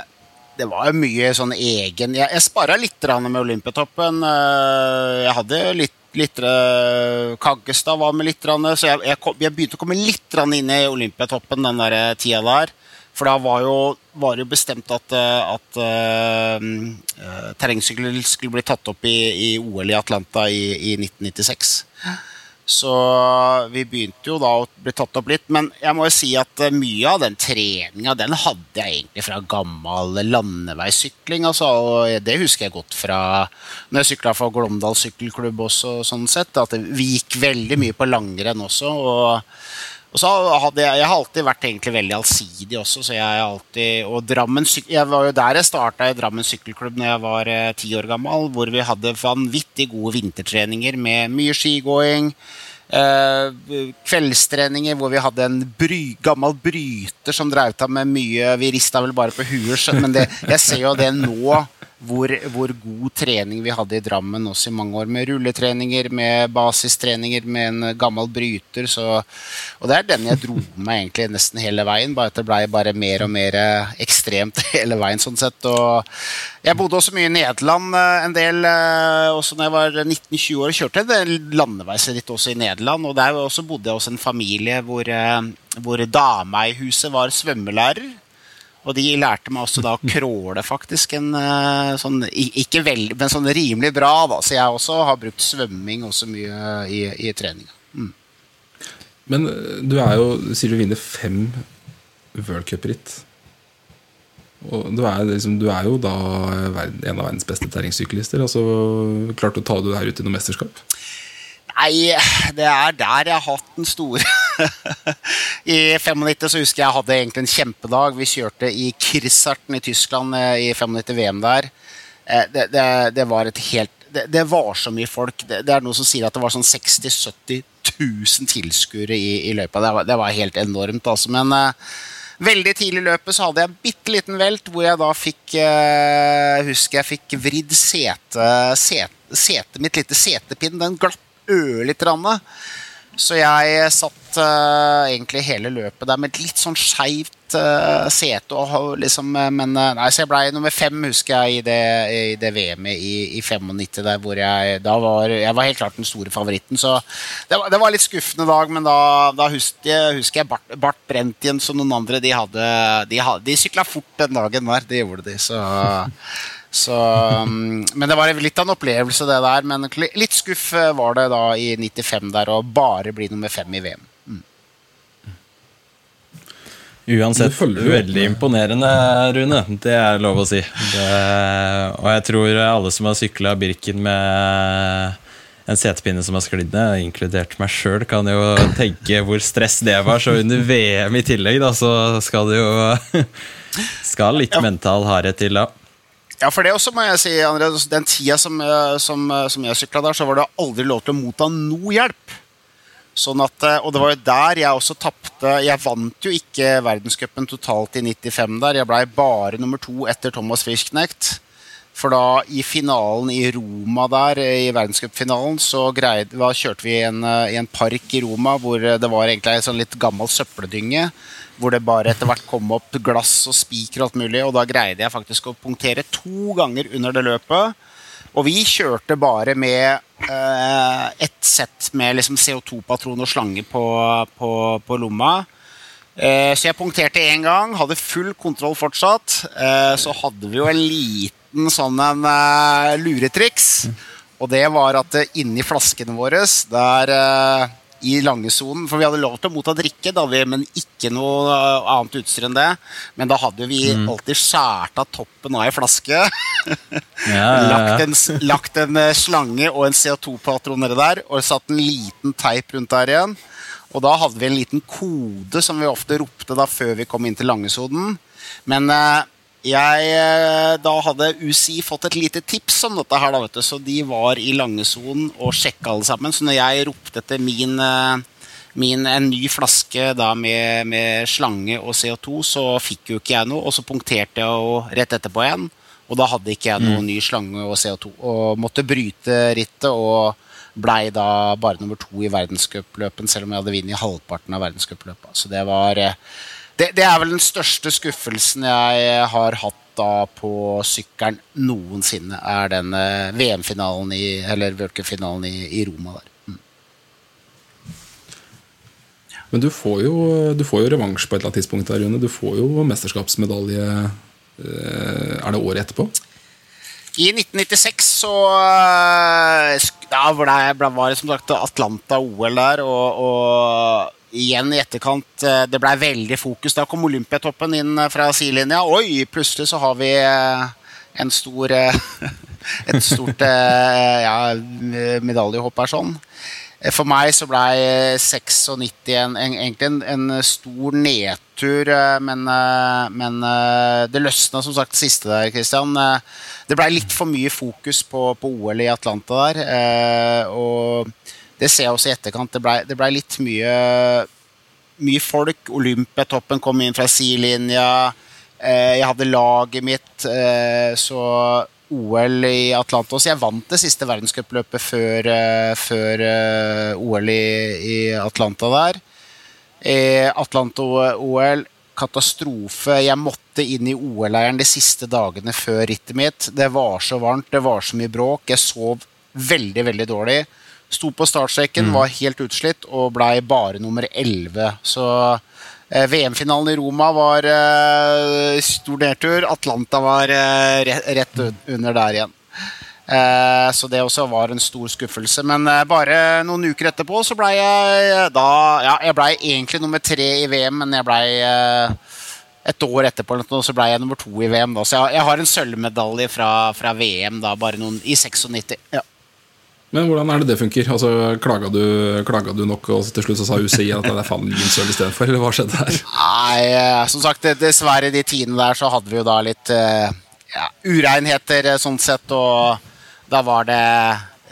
Det var mye sånn egen Jeg, jeg spara litt med Olympiatoppen. Eh, jeg hadde litt, litt eh, Kaggestad var med litt, så jeg, jeg, kom, jeg begynte å komme litt inn i Olympiatoppen den der eh, tida der. For da var jo, var jo bestemt at, eh, at eh, terrengsykkel skulle bli tatt opp i, i OL i Atlanta i, i 1996. Så vi begynte jo da å bli tatt opp litt. Men jeg må jo si at eh, mye av den treninga den hadde jeg egentlig fra gammel landeveissykling. Altså, og det husker jeg godt fra når jeg sykla for Glåmdal sykkelklubb også. sånn sett, at Vi gikk veldig mye på langrenn også. og og så hadde jeg, jeg har alltid vært egentlig veldig allsidig også, så jeg alltid Og Drammen Jeg var jo der jeg starta i Drammen sykkelklubb når jeg var eh, ti år gammel, hvor vi hadde vanvittig gode vintertreninger med mye skigåing. Eh, kveldstreninger hvor vi hadde en bry, gammel bryter som drev med mye Vi rista vel bare på huet, men det, jeg ser jo det nå. Hvor, hvor god trening vi hadde i Drammen også i mange år, med rulletreninger, med basistreninger, med en gammel bryter. Så, og det er den jeg dro med meg egentlig nesten hele veien, bare at det blei bare mer og mer eh, ekstremt [laughs] hele veien. sånn sett, og Jeg bodde også mye i Nederland eh, en del, eh, også når jeg var 19-20 år. Kjørte en landeveisritt også i Nederland, og der også bodde jeg hos en familie hvor, hvor dama i huset var svømmelærer. Og de lærte meg også da å crawle, faktisk. En, eh, sånn, ikke veldig, men sånn rimelig bra. da, Så jeg også har brukt svømming også mye i, i treninga. Mm. Men eh, du er jo, sier du vinner fem worldcupritt. Og du er, liksom, du er jo da en av verdens beste terrengsyklister. Altså, klarte å ta det her ut i noe mesterskap? Nei, det er der jeg har hatt den store. I 95 så husker jeg jeg hadde egentlig en kjempedag. Vi kjørte i Kirsarten i Tyskland eh, i 95 VM der. Eh, Det, det, det var et helt det, det var så mye folk. Det, det er noen som sier at det var sånn 60 000-70 000 tilskuere i, i løypa. Det var, det var helt enormt, altså. Men uh, veldig tidlig i løpet så hadde jeg en bitte liten velt hvor jeg da fikk uh, Husker jeg fikk vridd sete, set, sete mitt, lite setepinn, den glapp ørlite grann. Så jeg satt uh, egentlig hele løpet der med et litt sånn skeivt uh, sete. Og, liksom, eh, men nei, så jeg ble nummer fem, husker jeg, i det, i det VM-et i, i 95. Der, hvor jeg, da var, jeg var helt klart den store favoritten. Så det var, det var litt skuffende dag, men da, da husker jeg, husker jeg Bart, Bart Brentjen som noen andre. De, hadde, de, hadde, de sykla fort den dagen der. Det gjorde de. Så Så, um, men det var litt av en opplevelse, det der. Men litt skuff eh, var det da i 95 der å bare bli nummer fem i VM. Uansett, Du veldig imponerende, Rune. Det er lov å si. Det, og jeg tror alle som har sykla Birken med en setepinne som har sklidd ned, inkludert meg sjøl, kan jo tenke hvor stress det var. Så under VM i tillegg, da, så skal det jo [laughs] Skal litt Ja. mental hardhet til da. Ja, for det også må jeg si, André. Den tida som, som, eh, som jeg sykla der, så var det aldri lov til å motta noe hjelp. Sånn at, eh, og det var jo der jeg også tapte. Jeg vant jo ikke verdenscupen totalt i 95 der. Jeg blei bare nummer to etter Thomas Fischknecht. For da, i finalen i Roma der, eh, i verdenscupfinalen, så greide, da kjørte vi i en, park i Roma hvor det var egentlig en sånn litt gammel søppeldynge. Hvor det bare etter hvert kom opp glass og spiker og alt mulig. Og da greide jeg faktisk å punktere to ganger under det løpet. Og vi kjørte bare med eh, ett sett med liksom CO2-patron og slange på, på, på lomma. Eh, så jeg punkterte én gang, hadde full kontroll fortsatt. Eh, så hadde vi jo en liten sånn en eh, luretriks. Og det var at eh, inni flaskene våre, der eh, i langesonen For vi hadde lov til å motta drikke, da vi, men ikke noe eh, annet utstyr enn det. Men da hadde vi alltid skåret av toppen av ei flaske. [laughs] lagt en, lagt en eh, slange og en CO2-patron nedi der, og satt en liten teip rundt der igjen. Og da hadde vi en liten kode som vi ofte ropte da før vi kom inn til langesonen. Men eh, jeg, eh, da hadde UCI fått et lite tips om dette her, da, vet du. Så de var i langesonen og sjekka alle sammen. Så når jeg ropte etter min, eh, min en ny flaske da med, med slange og CO2, så fikk jo ikke jeg noe. Og så punkterte jeg jo rett etterpå igjen. Og da hadde ikke jeg noe ny slange og CO2. Og måtte bryte rittet og blei da bare nummer to i verdenscupløpen, selv om jeg hadde vunnet halvparten av verdenscupløpet. Så det var eh, det, det er vel den største skuffelsen jeg har hatt da på sykkelen noensinne, er den eh, VM-finalen i Eller World-finalen i, i Roma der. Mm. Men du får jo, du får jo revansj på et eller annet tidspunkt. der, Rune. Du får jo mesterskapsmedalje eh, Er det året etterpå? I 1996 så eh, Da var det, var det som sagt Atlanta-OL der, og, og igjen i etterkant eh, Det blei veldig fokus. Da kom Olympiatoppen inn eh, fra sidelinja. Oi, plutselig så har vi eh, en stor [laughs] Et stort ja, medaljehopp her sånn. For meg så blei 96 en, en, egentlig en, en stor nedtur, men, men det løsna som sagt siste der, Christian. Det blei litt for mye fokus på, på OL i Atlanta der. Og det ser jeg også i etterkant. Det blei ble litt mye, mye folk. Olympiatoppen kom inn fra sidelinja. Eh, Jeg hadde laget mitt, eh, så OL i Atlanta jeg vant det siste verdenscupløpet før, eh, før OL i, i Atlanta der. Atlanta-OL, katastrofe. Jeg måtte inn i OL-leiren de siste dagene før rittet mitt. Det var så varmt, det var så mye bråk. Jeg sov veldig, veldig dårlig. Sto på startstreken, var helt utslitt og blei bare nummer 11. Så eh, VM-finalen i Roma var eh, stor nedtur. Atlanta var eh, rett under der igjen. Eh, så det også var en stor skuffelse. Men eh, bare noen uker etterpå så blei jeg da Ja, jeg blei egentlig nummer tre i VM, men jeg blei eh, et år etterpå så blei jeg nummer to i VM. Da. Så jeg har en sølvmedalje fra, fra VM da, bare noen, i 96. Ja. Men hvordan er det det funker? Altså, Klaga du, klaga du nok, og til slutt så sa UCI at det er faen min søl istedenfor? Eller hva skjedde her? Nei, eh, som sagt, dessverre de tidene der så hadde vi jo da litt eh, ja, ureinheter eh, sånn sett, og da var det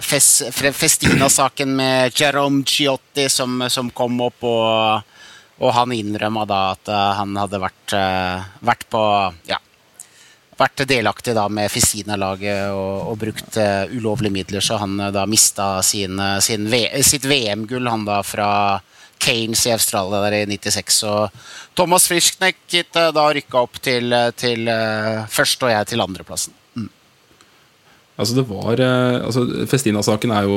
fest, Festina-saken med Jerome Giotti som, som kom opp, og, og han innrømma da at han hadde vært, vært på ja, vært delaktig da med Festina-laget og, og brukt uh, ulovlige midler, så han eh, da mista sin, eh, sin sitt VM-gull, han da fra Kanes i Australia der i 96. Og Thomas Frischknecht uh, da rykka opp til, til uh, første og jeg til andreplassen. Altså det var altså Festina-saken er jo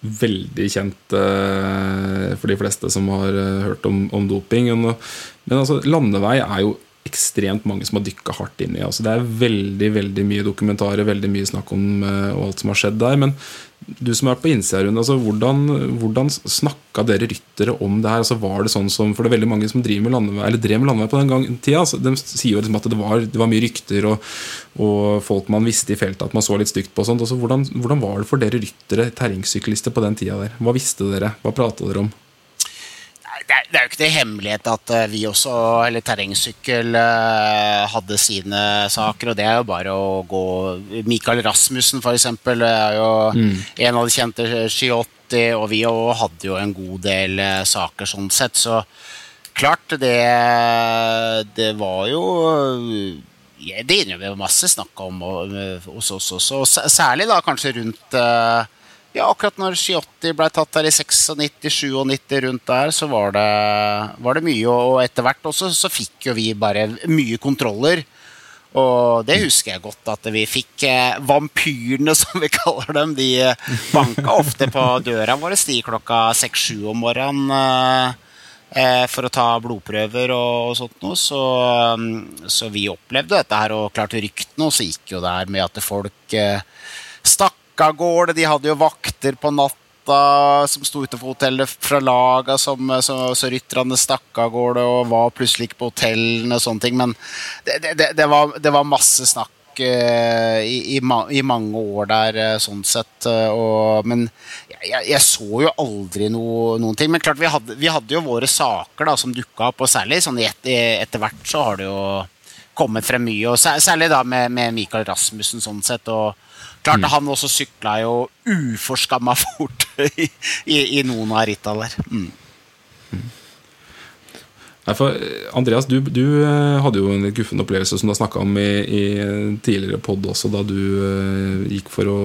veldig kjent for de fleste som har hørt om, om doping. Men altså, landevei er jo ekstremt mange som har dykka hardt inn i. Altså, det er veldig veldig mye dokumentarer, veldig mye snakk om uh, alt som har skjedd der. Men du som vært på innsida, Rune, altså, hvordan, hvordan snakka dere ryttere om det her? Altså, var det sånn som, For det er veldig mange som driver med landevei, eller drev med landevei på den gang, tida. Altså, de sier jo liksom at det var, det var mye rykter og, og, folk man visste i feltet at man så litt stygt på. og sånt. Altså, hvordan, hvordan var det for dere ryttere, terrengsyklister, på den tida der? Hva visste dere? Hva prata dere om? Det er, det er jo ikke det hemmelighet at uh, vi også, eller terrengsykkel, uh, hadde sine saker. Og det er jo bare å gå Mikael Rasmussen, for eksempel, er jo mm. en av de kjente Ski80, og vi hadde jo en god del uh, saker sånn sett. Så klart, det, det var jo Det innrømmer jo masse snakk om hos oss også, og særlig da kanskje rundt ja, akkurat når Ski80 ble tatt her i 96-97 rundt der, så var det, var det mye. Og etter hvert også så fikk jo vi bare mye kontroller. Og det husker jeg godt, at vi fikk eh, vampyrene, [laughs] som vi kaller dem. De banka ofte på døra vår sti klokka seks-sju om morgenen eh, for å ta blodprøver og, sånt noe. Så, mm, så, vi opplevde dette her, og klart ryktene også gikk jo der med at folk eh, av gårde. De hadde jo vakter på natta som sto ute på hotellet fra laga, som, så, så rytterne stakk av gårde og var plutselig ikke på hotellene og sånne ting. Men det, det, det, var, det var, masse snakk uh, i, i, i, mange år der, uh, sånn sett. Uh, og, men jeg, jeg, så jo aldri noe, noen ting. Men klart, vi hadde, vi hadde jo våre saker da, som dukka opp, og særlig sånn et, etter hvert så har det jo kommet frem mye. og Særlig da med, med Michael Rasmussen, sånn sett. og Klart mm. Han også sykla jo uforskamma fort [laughs] i, i, i, noen av ritta der. Mm. Mm. Nei, for Andreas, du, du, eh, hadde jo en guffen opplevelse som du har snakka om i, i, tidligere pod også, da du uh, gikk for å,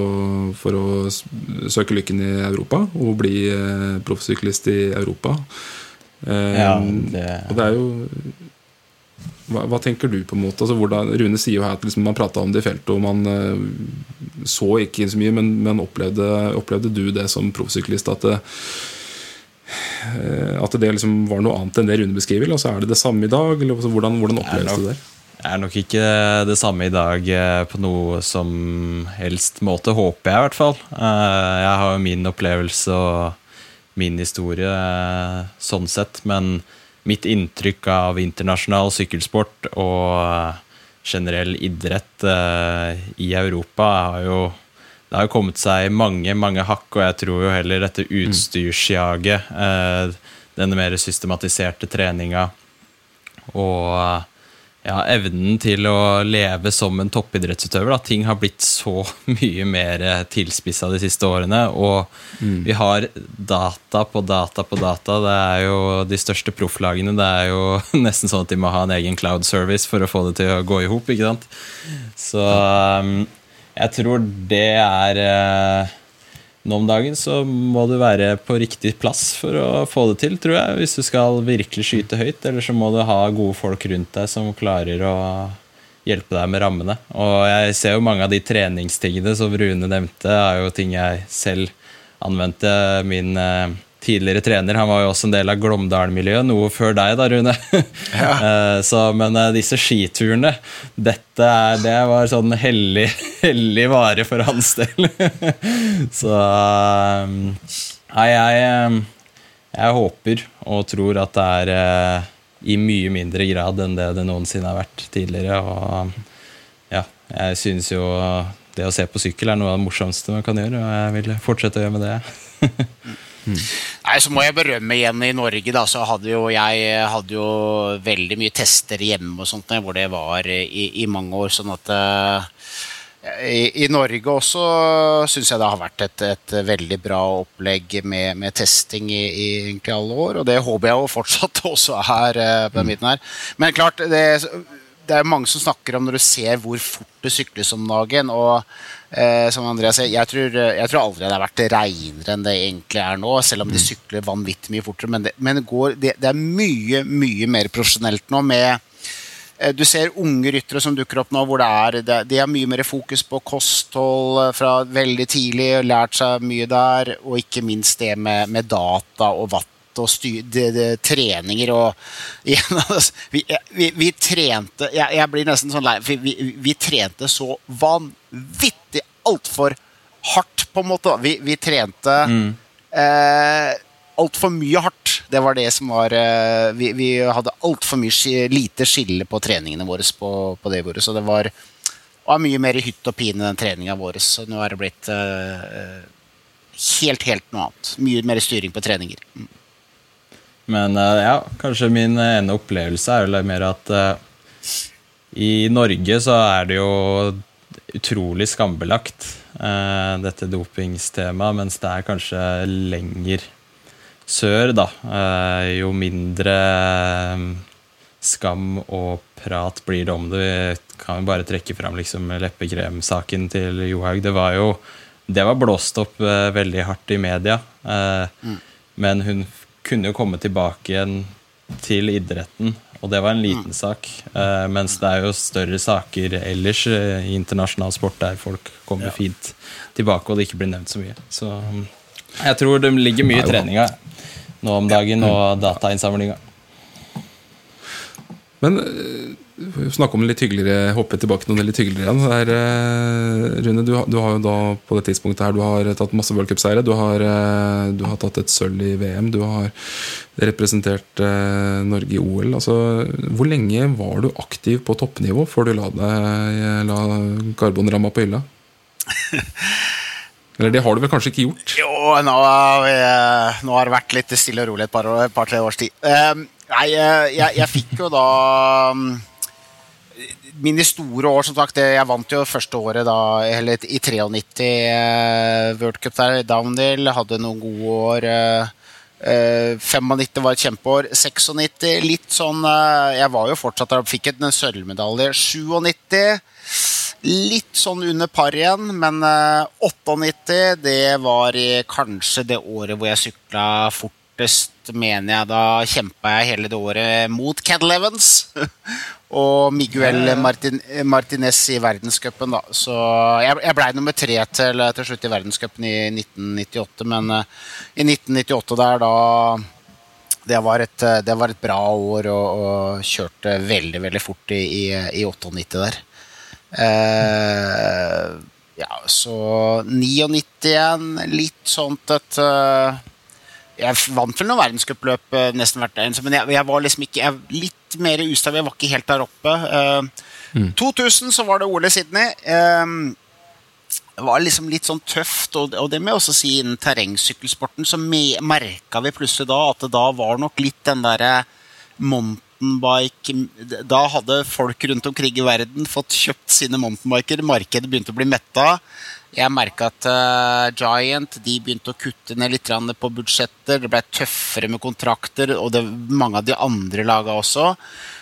for å, søke lykken i Europa og bli uh, proffsyklist i Europa. Uh, ja, det... Og det er jo hva, hva, tenker du på en måte? Altså, hvordan, Rune sier jo her at liksom, man prata om det i feltet, og man uh, så ikke så mye, men, men opplevde, opplevde, du det som proffsyklist? At det, uh, at det liksom var noe annet enn det Rune beskriver? Altså, er det det samme i dag? Eller, altså, hvordan, hvordan oppleves det der? Det er nok ikke det samme i dag eh, på noe som helst måte, håper jeg i hvert fall. Jeg har jo min opplevelse og min historie sånn sett, men mitt inntrykk av internasjonal sykkelsport og generell idrett uh, i Europa har jo det har jo kommet seg mange mange hakk, og jeg tror jo heller dette mm. utstyrsjaget, uh, denne mer systematiserte treninga og ja, evnen til å leve som en toppidrettsutøver. Da. Ting har blitt så [laughs] mye mer tilspissa de siste årene. Og mm. vi har data på data på data. Det er jo de største profflagene. Det er jo [laughs] nesten sånn at de må ha en egen cloud service for å få det til å gå i hop. Så um, jeg tror det er uh, nå om dagen så må du være på riktig plass for å få det til, tror jeg. Hvis du skal virkelig skyte høyt. Eller så må du ha gode folk rundt deg som klarer å hjelpe deg med rammene. Og jeg ser jo mange av de treningstingene som Rune nevnte, er jo ting jeg selv anvendte. Min eh, tidligere trener. Han var jo også en del av Glåmdalen-miljøet, noe før deg, da, Rune. [laughs] Ja. [laughs] Eh, så, men eh, disse skiturene, dette er, det var sånn hellig, [laughs] hellig vare for hans del. så eh, Nei, jeg, jeg håper og tror at det er i mye mindre grad enn det det noensinne har vært tidligere. Og ja, jeg synes jo det å se på sykkel er noe av det morsomste man kan gjøre, og jeg vil fortsette å gjøre med det. Mm. Nei, Så må jeg berømme igjen i Norge. da, så hadde jo Jeg hadde jo veldig mye tester hjemme og sånt, hvor det var i, i mange år. sånn at uh, i, i, Norge også syns jeg det har vært et, et veldig bra opplegg med, med testing i, i, egentlig alle år. Og det håper jeg jo fortsatt [laughs] også er uh, på den biten her. Men klart, det, det er mange som snakker om når du ser hvor fort det sykles om dagen. og Eh, som Andreas sier, jeg tror, jeg tror aldri det har vært reinere enn det egentlig er nå. Selv om de mm. sykler vanvittig mye fortere. Men det, men det, går, det, det er mye, mye mer profesjonelt nå med eh, du ser unge ryttere som dukker opp nå, hvor det er, de har mye mer fokus på kosthold eh, fra veldig tidlig. Lært seg mye der. Og ikke minst det med, med data og watt og styr, de, de, treninger og [laughs] altså, vi, vi, vi, trente jeg, jeg, blir nesten sånn lei vi, vi, trente så vanvittig altfor hardt, på en måte. Vi, vi trente mm. eh, altfor mye hardt. Det var det som var eh, Vi, vi hadde altfor lite skille på treningene våre på, på det bordet, så det var, var mye mer hytt og pine den treninga vår. Så nå er det blitt uh, helt, helt noe annet. Mye mer styring på treninger. Mm. Men uh, ja, kanskje min ene opplevelse er vel mer at uh, i Norge så er det jo utrolig skambelagt, dette dopingstemaet, mens det er kanskje lenger sør, da, Uh, jo mindre eh, skam og prat blir det om det. Vi kan jo bare trekke fram liksom leppekremsaken til Johaug. Det var jo det var blåst opp uh, veldig hardt i media. Uh, mm. Men hun kunne jo komme tilbake igjen til idretten, og det var en liten mm. sak. Uh, mens det er jo større saker ellers i internasjonal sport der folk kommer ja. fint tilbake, og det ikke blir nevnt så mye. Så um, jeg tror det ligger mye i treninga nå om dagen, og datainnsamlinga. Men uh, snakke om det litt hyggeligere, hoppe tilbake noen noe litt hyggeligere igjen. Der, uh, Rune, du, du, har jo da på det tidspunktet her Du har tatt masse worldcupseire. Du, har, uh, du har tatt et sølv i VM. Du har representert Norge i OL. Altså, hvor lenge var du aktiv på toppnivå før du la, deg, la karbonramma på hylla? Eller det har du vel kanskje ikke gjort? Jo, nå, nå har det vært litt stille og rolig et par-tre par, års tid. Nei, eh, jeg, jeg, fikk jo da um, Mine store år, som sagt. Jeg vant jo første året da, eller i 93 uh, eh, World Cup der, Downhill. Hadde noen gode år. Eh, 95 var et kjempeår. 96 litt sånn Jeg var jo fortsatt der, fikk en sølvmedalje. 97 Litt sånn under par igjen, men 98 eh, det var kanskje det året hvor jeg sykla fortest, mener jeg. Da kjempa jeg hele det året mot Cadel Evans [laughs] og Miguel Martin, Martinez i verdenscupen, da. Så jeg, jeg blei nummer tre til, til, slutt i verdenscupen i 1998, men uh, i 1998 der, da det var, et, det var et bra år og, og kjørte veldig, veldig fort i, i, i 98 der. Eh, ja, så 99 igjen. Litt sånt at uh, Jeg vant vel noen verdenscupløp uh, nesten hvert eneste, men jeg, jeg, var liksom ikke jeg, litt mer ustabil. Jeg var ikke helt der oppe. Uh, mm. 2000 så var det OL i Sydney. det var liksom litt sånn tøft, og, og det med å si innen terrengsykkelsporten så merka vi plutselig da at det da var nok litt den derre mountainbike Da hadde folk rundt omkring i verden fått kjøpt sine mountainbiker. Markedet begynte å bli metta. Jeg merka at uh, Giant de begynte å kutte ned litt på budsjetter. Det ble tøffere med kontrakter, og det, mange av de andre laga også.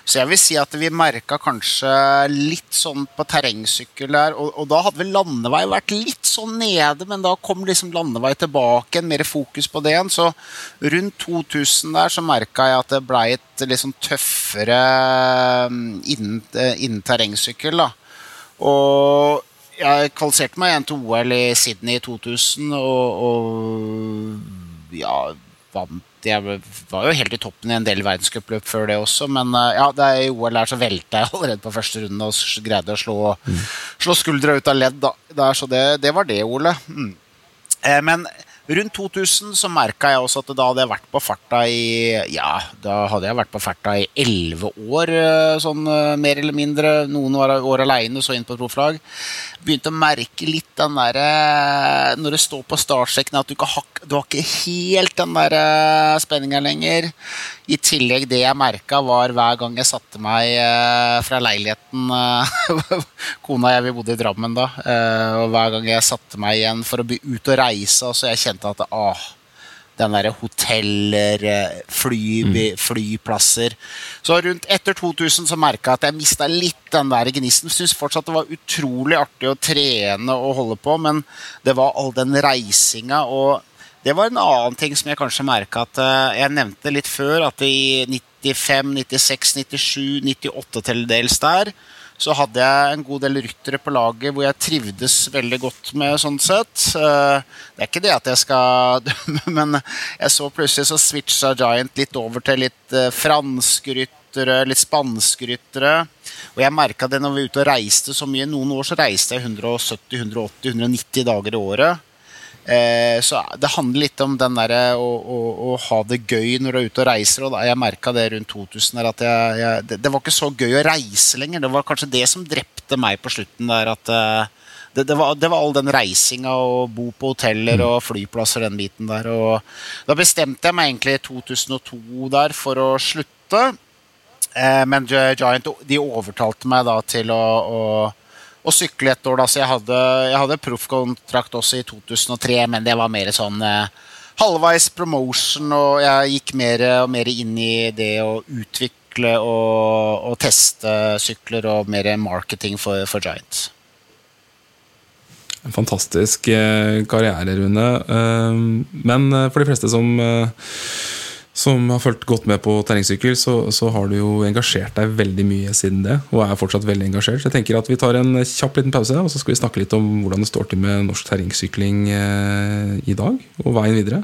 Så jeg vil si at vi merka kanskje litt sånn på terrengsykkel der. Og, og, da hadde vel landevei vært litt sånn nede, men da kom liksom landevei tilbake. Mer fokus på det igjen. Så rundt 2000 der så merka jeg at det blei et litt sånn tøffere mm, innen, eh, innen terrengsykkel. da. Og jeg kvalifiserte meg igjen til OL i Sydney i 2000, og, og ja, vant jeg var jo helt i toppen i en del verdenscupløp før det også, men eh, ja, det er i OL her så velta jeg [laughs] allerede på første runde og greide å slå, mm. slå skuldra ut av ledd. Da. Der, så det, det, var det, Ole. Mm. Eh, men rundt 2000 så merka jeg også at da hadde jeg vært på farta i Ja, da hadde jeg vært på farta i elleve år, eh, sånn eh, mer eller mindre. Noen år, år aleine, så inn på profflag begynte å merke litt den derre Når det står på startsekken at du ikke har, du har ikke helt den der eh, spenninga lenger. I tillegg det jeg merka, var hver gang jeg satte meg eh, fra leiligheten eh, [laughs] Kona og jeg vi bodde i Drammen da. Og hver gang jeg satte meg igjen for å bli ut og reise, så jeg kjente at ah, den derre hoteller, eh, fly, mm. flyplasser. Så rundt etter 2000 så merka jeg at jeg mista litt den der gnisten. Syns fortsatt det var utrolig artig å trene og holde på, men det var all den reisinga og det var en annen ting som jeg kanskje merka at uh, Jeg nevnte litt før at i 95, 96, 97, 98 til dels der så hadde jeg en god del ryttere på laget hvor jeg trivdes veldig godt med. sånn sett. Eh, det er ikke det at jeg skal dømme, [laughs] men jeg så plutselig så switcha Giant litt over til litt eh, franske ryttere, litt spanske ryttere. Og jeg merka det når vi var ute og reiste så mye. Noen år så reiste jeg 170-180-190 dager i året. Eh, så det handler litt om den der, å, å, å, ha det gøy når du er ute og reiser. Og jeg merka det rundt 2000 der, at jeg, jeg, det, det, var ikke så gøy å reise lenger. Det var kanskje det som drepte meg på slutten der. at eh, det, det, var, det, var, all den reisinga og bo på hoteller og flyplasser den biten der. Og da bestemte jeg meg egentlig i 2002 der for å slutte. Eh, men Giant de overtalte meg da til å, å å sykle et år. Da. Så jeg hadde, jeg hadde proffkontrakt også i 2003, men det var mer sånn eh, halvveis promotion, og jeg gikk mer og mer inn i det å utvikle og, og teste sykler og mer marketing for, for Giants. En fantastisk eh, karriere, Rune. Eh, men eh, for de fleste som som har fulgt godt med på terrengsykkel, så, så, har du jo engasjert deg veldig mye siden det. Og er fortsatt veldig engasjert. Så jeg tenker at vi tar en kjapp liten pause, og så skal vi snakke litt om hvordan det står til med norsk terrengsykling eh, i dag, og veien videre.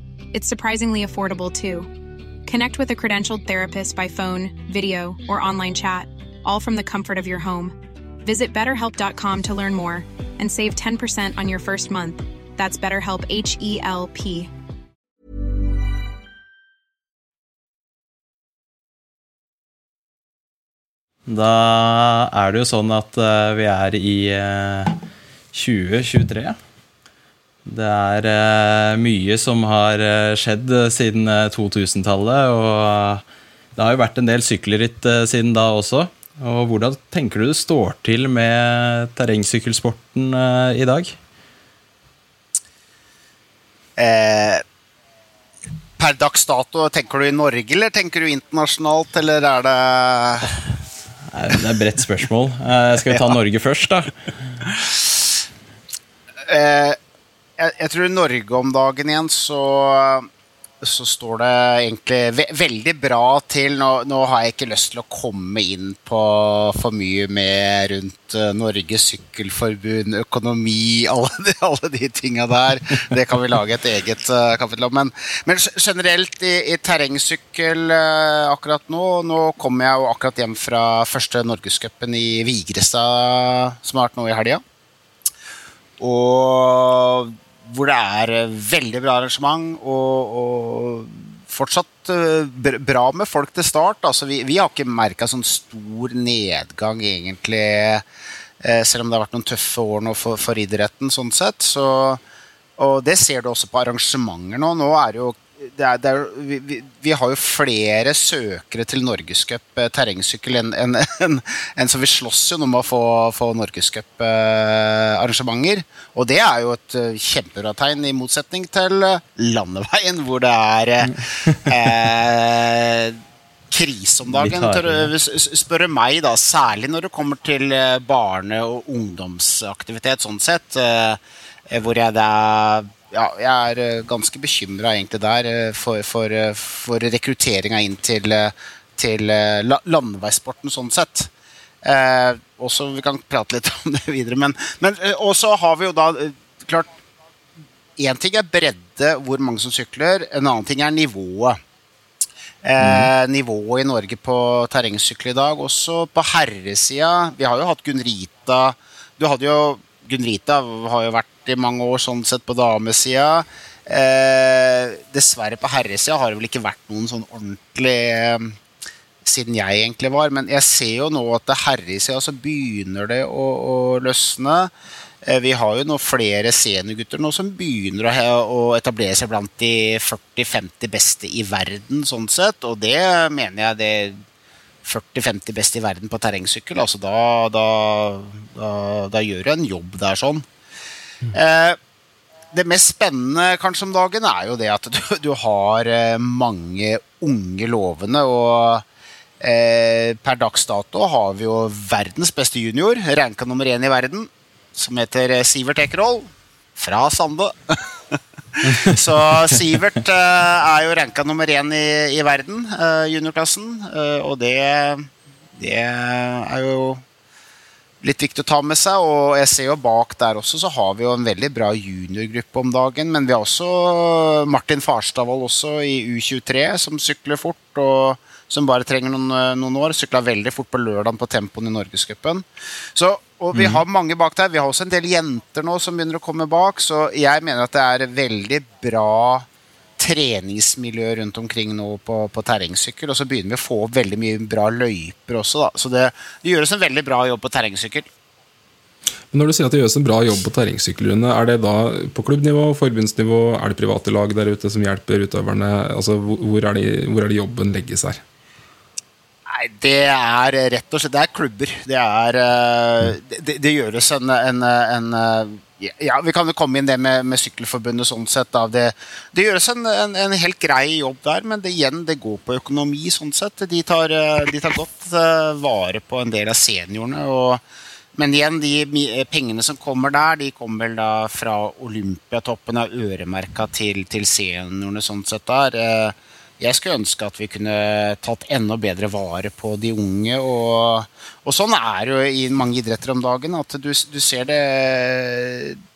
It's surprisingly affordable too. Connect with a credentialed therapist by phone, video, or online chat, all from the comfort of your home. Visit betterhelp.com to learn more and save 10% on your first month. That's BetterHelp H E L P. Da er det jo sånn at uh, vi er i uh, 2023. Det er uh, mye som har uh, skjedd uh, siden 2000-tallet. Og det har jo vært en del sykkelritt siden da også. Og Hvordan tenker du det står til med terrengsykkelsporten i dag? per dags dato, tenker du i Norge eller tenker du internasjonalt, eller er det [laughs] Det er et bredt spørsmål. skal vi ta [laughs] ja. Norge først, da? Eh, jeg, jeg, tror Norge om dagen igjen så, så står det egentlig ve veldig bra til. Nå, nå, har jeg ikke lyst til å komme inn på for mye med rundt uh, Norges Sykkelforbund, økonomi, [laughs] alle de, alle de tinga der. Det kan vi lage et eget uh, kapittel om. Men, men, generelt i, i terrengsykkel uh, akkurat nå Nå kommer jeg jo akkurat hjem fra første Norgescupen i Vigrestad, som har vært nå i helga. Og hvor det er eh, veldig bra arrangement og, og fortsatt eh, bra med folk til start. Altså, vi, vi har ikke merka sånn stor nedgang, egentlig, eh, selv om det har vært noen tøffe år nå for, for idretten. sånn sett. Så, og det ser du også på arrangementer nå. Nå er det jo det er, det er, vi, vi, har jo flere søkere til Norgescup eh, terrengsykkel enn en, en, en, Så vi slåss jo nå med å få, få Norgescup-arrangementer. Eh, og det er jo et uh, kjempebra tegn, i motsetning til landeveien, hvor det er eh, krise om dagen. Spør meg, da, særlig når det kommer til barne- og ungdomsaktivitet, sånn sett, hvor jeg da ja, jeg er eh, ganske bekymra der eh, for, for, eh, for rekrutteringa inn til, til landeveissporten sånn sett. Eh, også, vi kan prate litt [laughs] om det videre. Men, men også har vi jo da klart Én ting er bredde, hvor mange som sykler. En annen ting er nivået. Eh, mm. Nivået i Norge på terrengsykkel i dag. Også på herresida. Vi har jo hatt Gunrita. Du hadde jo Gunrita har jo vært i mange år sånn sett på damesida. Eh, dessverre på herresida har det vel ikke vært noen sånn ordentlig eh, siden jeg egentlig var. Men jeg ser jo nå at herresida så begynner det å, å løsne. Eh, vi har jo nå flere seniorgutter nå som begynner å, etablere seg blant de 40-50 beste i verden. sånn sett, Og det mener jeg det 40-50 best i verden på terrengsykkel. Altså da, da, da, da gjør du en jobb der sånn. Eh, det mest spennende kanskje om dagen er jo det at du, du har eh, mange unge lovende. Og eh, per dags dato har vi jo verdens beste junior, ranka nummer én i verden, som heter eh, Sivert Ekerhol fra Sande. [laughs] [laughs] Så Sivert eh, er jo ranka nummer én i, i verden, eh, juniorklassen. eh, og det, det er jo litt viktig å ta med seg. Og jeg ser jo bak der også så har vi jo en veldig bra juniorgruppe om dagen. Men vi har også Martin Farstavold også i U23 som sykler fort. og som bare trenger noen, noen år. Sykla veldig fort på lørdagen på tempoen i Norgescupen. Og vi har mange bak der. Vi har også en del jenter nå som begynner å komme bak. Så jeg mener at det er veldig bra treningsmiljø rundt omkring nå på, på terrengsykkel. Og så begynner vi å få opp veldig mye bra løyper også, da. Så det, det gjøres en veldig bra jobb på terrengsykkel. Men når du sier at det gjøres en bra jobb på terrengsykkelrunde, er det da på klubbnivå, forbundsnivå, er det private lag der ute som hjelper utøverne? Altså, hvor er, det, hvor er det jobben legges her? Nei, det er rett og slett Det er klubber. Det er eh, Det, det gjøres en, en, en eh, Ja, vi kan jo komme inn det med, med Sykkelforbundet sånn sett. Det, det gjøres en, en, en helt grei jobb der, men det, igjen, det går på økonomi sånn sett. De tar, eh, de tar godt vare på en del av seniorene. og men igjen, de pengene som kommer der, de kommer da fra Olympiatoppen, er øremerka til, til seniorene sånn sett der. Jeg skulle ønske at vi kunne tatt enda bedre vare på de unge. Og, og sånn er det jo i mange idretter om dagen, at du, du ser det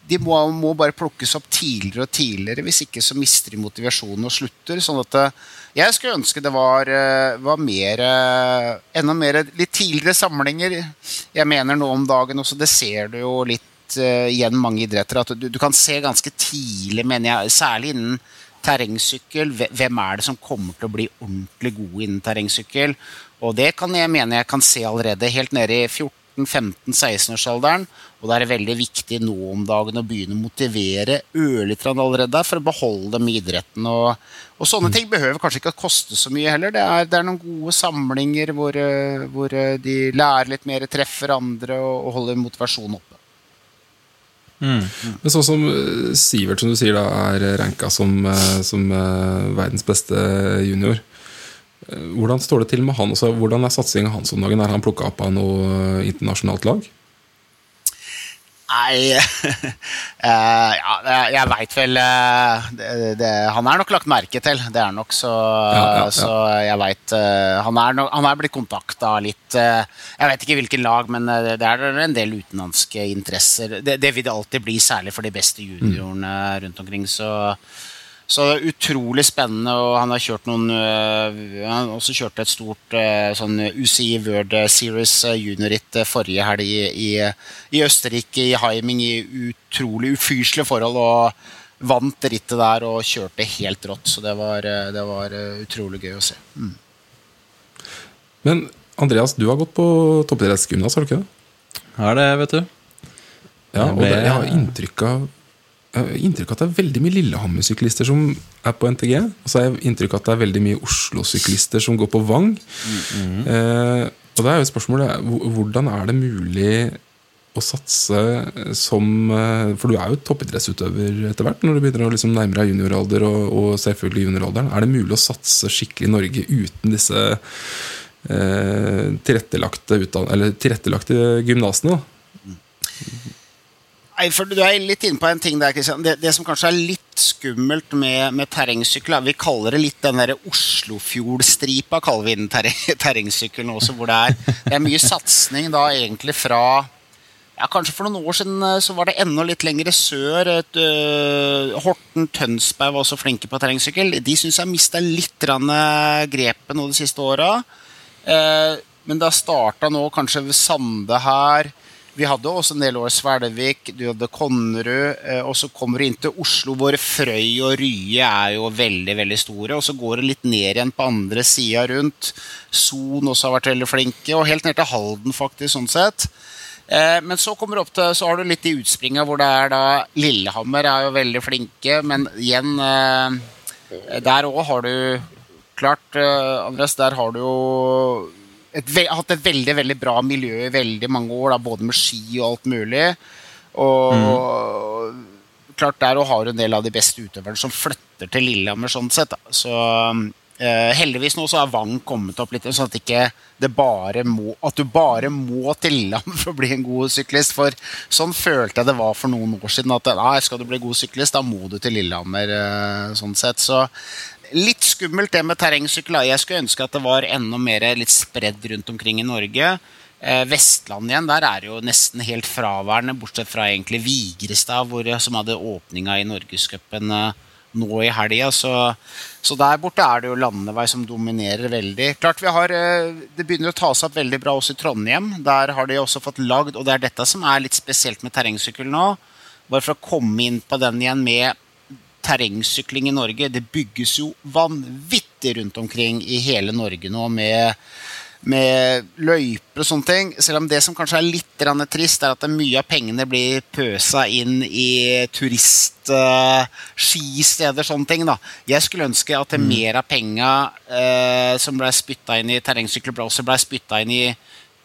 De må, må bare plukkes opp tidligere og tidligere, hvis ikke så mister de motivasjonen og slutter. sånn at eh, jeg skulle ønske det var, eh, var mer eh, Enda mer litt tidligere samlinger. Jeg mener nå om dagen også, det ser du jo litt igjen mange idretter, at du, du kan se ganske tidlig, mener jeg, særlig innen terrengsykkel, hvem er det som kommer til å bli ordentlig gode innen terrengsykkel? Og det kan jeg mene jeg kan se allerede helt nede i 14-15-16-årsalderen. Og da er det veldig viktig nå om dagen å begynne å motivere ørlite allerede for å beholde dem i idretten. Og, og sånne ting behøver kanskje ikke å koste så mye heller. Det er, det er noen gode samlinger hvor, eh, hvor eh, de lærer litt mer, treffer andre og, og holder motivasjonen oppe. Men sånn som eh, Sivert, som du sier, da, er ranka som, eh, som eh, verdens beste junior. Eh, Hvordan står det til med han? Også? Hvordan er satsinga hans om dagen? Er han plukka opp av noe eh, internasjonalt lag? Nei uh, [laughs] Ja, jeg veit vel uh, det, det, Han er nok lagt merke til, det er nok, så, Ja, ja, så jeg veit han, er han er blitt kontakta litt eh, Jeg vet ikke hvilken lag, men eh, det er en del utenlandske interesser. Det, det vil det alltid bli, særlig for de beste juniorene rundt omkring. Så, så det er utrolig spennende, og han har kjørt noen øh, Han har også kjørt et stort øh, sånn UCI World Series øh, juniorritt forrige helg i, i, i Østerrike, i Heiming, i utrolig ufyselige forhold. Og vant rittet der og kjørte helt rått. Så det var, det var utrolig gøy å se. Mm. Men Andreas, du har gått på toppidrettsgymnas, har du ikke det? Har det, vet du. Ja, og det, jeg har inntrykk av inntrykk av at det er veldig mye Lillehammer-syklister som er på NTG. Og så har jeg inntrykk av at det er veldig mye Oslo-syklister som går på Vang. eh, og da er jo spørsmålet hvor- hvordan er det mulig å satse som eh, For du er jo toppidrettsutøver etter hvert, når du begynner å liksom nærme deg junioralder og, og selvfølgelig junioralderen. Er det mulig å satse skikkelig i Norge uten disse eh, tilrettelagte, tilrettelagte gymnasene? da? Nei, for Du er litt inne på en ting der, Kristian. Det, det som kanskje er litt skummelt med, med terrengsykkel, er- vi kaller det litt den der Oslofjordstripa, kaller vi den terre, [laughs] terrengsykkelen også, hvor det er, det er mye satsing da egentlig fra ja, Kanskje for noen år siden eh, så var det enda litt lenger sør. Et, uh, Horten Tønsberg var også flinke på terrengsykkel. De syns jeg har mista litt eh, grepet nå de siste åra. Uh, men det har starta nå kanskje ved Sande her. Vi hadde også en del år Svelvik, du hadde Konnerud, eh, og så kommer du inn til Oslo, hvor Frøy og Rye er jo veldig veldig store. Og så går det litt ned igjen på andre sida rundt. Son også har vært veldig flinke, og helt ned til Halden, faktisk, sånn sett. Eh, men så kommer du opp til, så har du litt i utspringa hvor det er da Lillehammer er jo veldig flinke, men igjen eh, Der òg har du Klart, Andres, der har du jo et, hatt et veldig veldig bra miljø i veldig mange år, da, både med ski og alt mulig. Og klart der og har en del av de beste utøverne som flytter til Lillehammer. sånn sett. Da. Så eh, heldigvis nå så har Vang kommet opp litt, sånn at, ikke det bare må, at du bare må til Lillehammer for å bli en god syklist. For sånn følte jeg det var for noen år siden. At nei, skal du bli god syklist, da må du til Lillehammer. eh, sånn sett. Så litt skummelt det med terrengsykkel. Jeg skulle ønske at det var enda mer litt spredd rundt omkring i Norge. Eh, Vestland igjen, der er det jo nesten helt fraværende, bortsett fra egentlig Vigrestad, hvor, som hadde åpninga i Norgescupen eh, nå i helga. Så, så der borte er det jo landevei som dominerer veldig. Klart vi har, eh, Det begynner å ta seg opp veldig bra også i Trondheim. Der har de også fått lagd, og det er dette som er litt spesielt med terrengsykkel nå. Bare for å komme inn på den igjen med terrengsykling i Norge. Det bygges jo vanvittig rundt omkring i hele Norge nå med, med løyper og sånne ting. Selv om det som kanskje er litt trist, er at mye av pengene blir pøsa inn i turistskisteder, sånne ting. da. Jeg skulle ønske at det mer av penga eh, som ble spytta inn i terrengsykler, også ble spytta inn i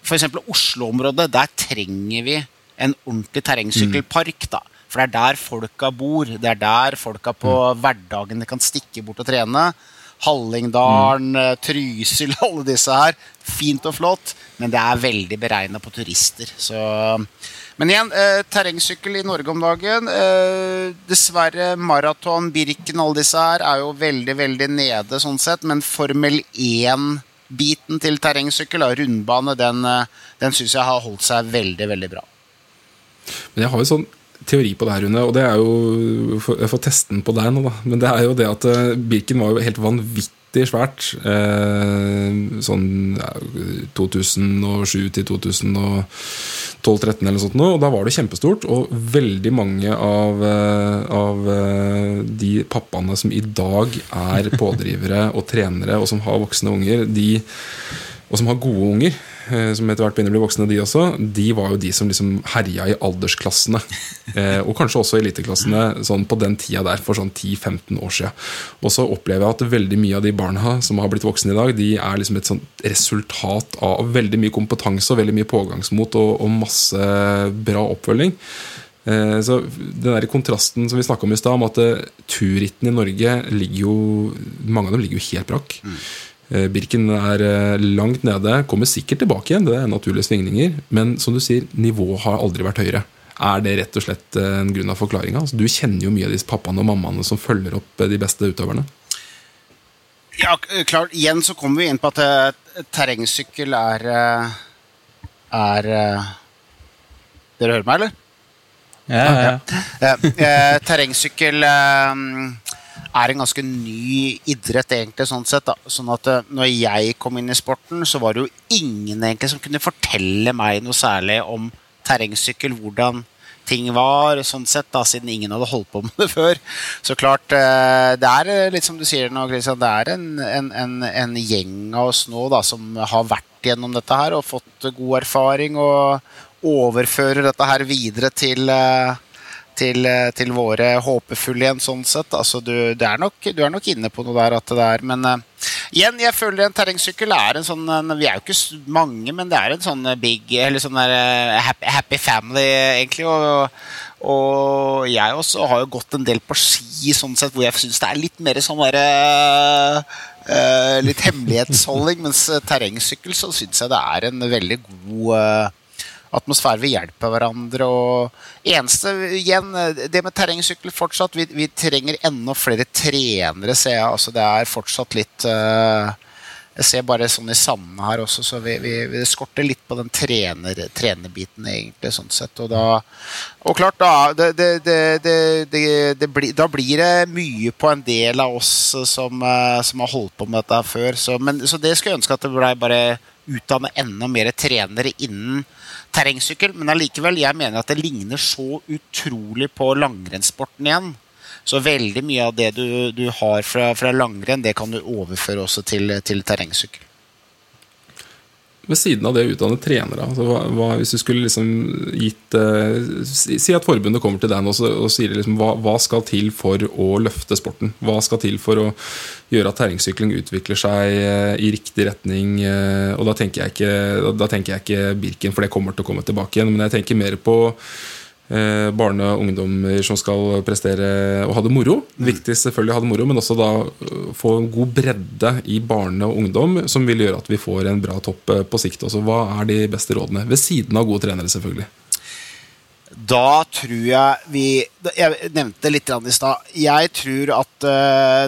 f.eks. Oslo-området. Der trenger vi en ordentlig terrengsykkelpark. da. For det er der folka bor. Det er der folka på hverdagene kan stikke bort og trene. Hallingdalen, mm. Trysil, [laughs] alle disse her. Fint og flott, men det er veldig beregna på turister. Så, men igjen, eh, terrengsykkel i Norge om dagen. Eh, dessverre, maraton, Birken, alle disse her er jo veldig, veldig nede sånn sett. Men Formel 1-biten til terrengsykkel, og rundbane, den, eh, den syns jeg har holdt seg veldig, veldig bra. Men jeg har jo sånn teori på det her, Rune, og det er jo Jeg får teste den på deg nå, da. Men det er jo det at eh, Birken var jo helt vanvittig svært. Eh, sånn ja, 2007 til 2012-2013 eller noe sånt. Og da var det kjempestort. Og veldig mange av, eh, av de pappaene som i dag er pådrivere og trenere, og som har voksne unger, de og som har gode unger, som etter hvert begynner å bli voksne, de også, de var jo de som liksom herja i aldersklassene. [laughs] Eh, og kanskje også eliteklassene sånn på den tida der, for sånn 10-15 år siden. Og så opplever jeg at veldig mye av de barna som har blitt voksne i dag, de er liksom et sånt resultat av veldig mye kompetanse og veldig mye pågangsmot og, og masse bra oppfølging. Eh, Så den der kontrasten som vi snakka om i stad, om at eh, turrittene i Norge ligger jo Mange av dem ligger jo helt brakk. Eh, Birken er eh, langt nede, kommer sikkert tilbake igjen, det er naturlige svingninger. Men som du sier, nivået har aldri vært høyere. Er det rett og slett eh, en grunn av forklaringa? Altså, du kjenner jo mye av disse pappaene og mammaene som følger opp eh, de beste utøverne. Ja, klart. Igjen så kommer vi inn på at eh, terrengsykkel er eh, er eh, Dere hører meg, eller? Ja, ja. ja. eh, terrengsykkel eh, er en ganske ny idrett, egentlig. sånn sett da. Sånn at eh, når jeg kom inn i sporten, så var det jo ingen egentlig som kunne fortelle meg noe særlig om terrengsykkel, hvordan ting var, sånn sett da, siden ingen hadde holdt på med det [laughs] før. Så klart, eh, det er eh, litt som du sier nå, Christian, det er en, en, en, en gjeng av oss nå da, som har vært gjennom dette her og fått god erfaring og overfører dette her videre til eh, til, eh, til våre håpefulle igjen, sånn sett. Altså, du, det er nok, du er nok inne på noe der at det er Men uh, igjen, jeg føler en terrengsykkel er en sånn en, Vi er jo ikke mange, men det er en sånn eh, big Eller sånn der uh, happy, happy family, egentlig. Og, og jeg også har jo gått en del på ski, sånn sett, hvor jeg syns det er litt mer sånn derre eh, Litt hemmelighetsholding, [laughs] mens eh, terrengsykkel så syns jeg det er en veldig god eh, atmosfære. Vi hjelper hverandre. og eneste igjen, Det med terrengsykkel fortsatt Vi, vi trenger enda flere trenere, ser jeg. altså Det er fortsatt litt uh, Jeg ser bare sånn i Sandene her også, så vi, vi, vi skorter litt på den trener, trenerbiten, egentlig. sånn sett, Og, da, og klart, da, det, det, det, blir, da blir det mye på en del av oss som, uh, som har holdt på med dette før. Så, men, så det skulle jeg ønske at det ble bare utdanne enda mer trenere innen terrengsykkel, men allikevel, jeg mener at det ligner så utrolig på langrennssporten igjen. Så veldig mye av det du, du har fra, fra langrenn, det kan du overføre også til, til terrengsykkel. Ved siden av det å utdanne trenere? Altså, hva, hva, hvis du skulle liksom gitt uh, si, si at forbundet kommer til deg nå og, sier liksom, hva, hva, skal til for å løfte sporten? Hva skal til for å gjøre at terrengsykling utvikler seg uh, i riktig retning? Uh, og da tenker, ikke, da tenker jeg ikke Birken, for det kommer til å komme tilbake igjen. Men jeg tenker mer på barne- og ungdommer som skal prestere og ha det moro. Mm. Viktig selvfølgelig å ha det moro, men også da eh, få en god bredde i barne og ungdom, som vil gjøre at vi får en bra topp eh, på sikt. Også. Hva er de beste rådene? Ved siden av gode trenere, selvfølgelig. Da tror jeg vi Jeg nevnte litt i stad. Jeg tror at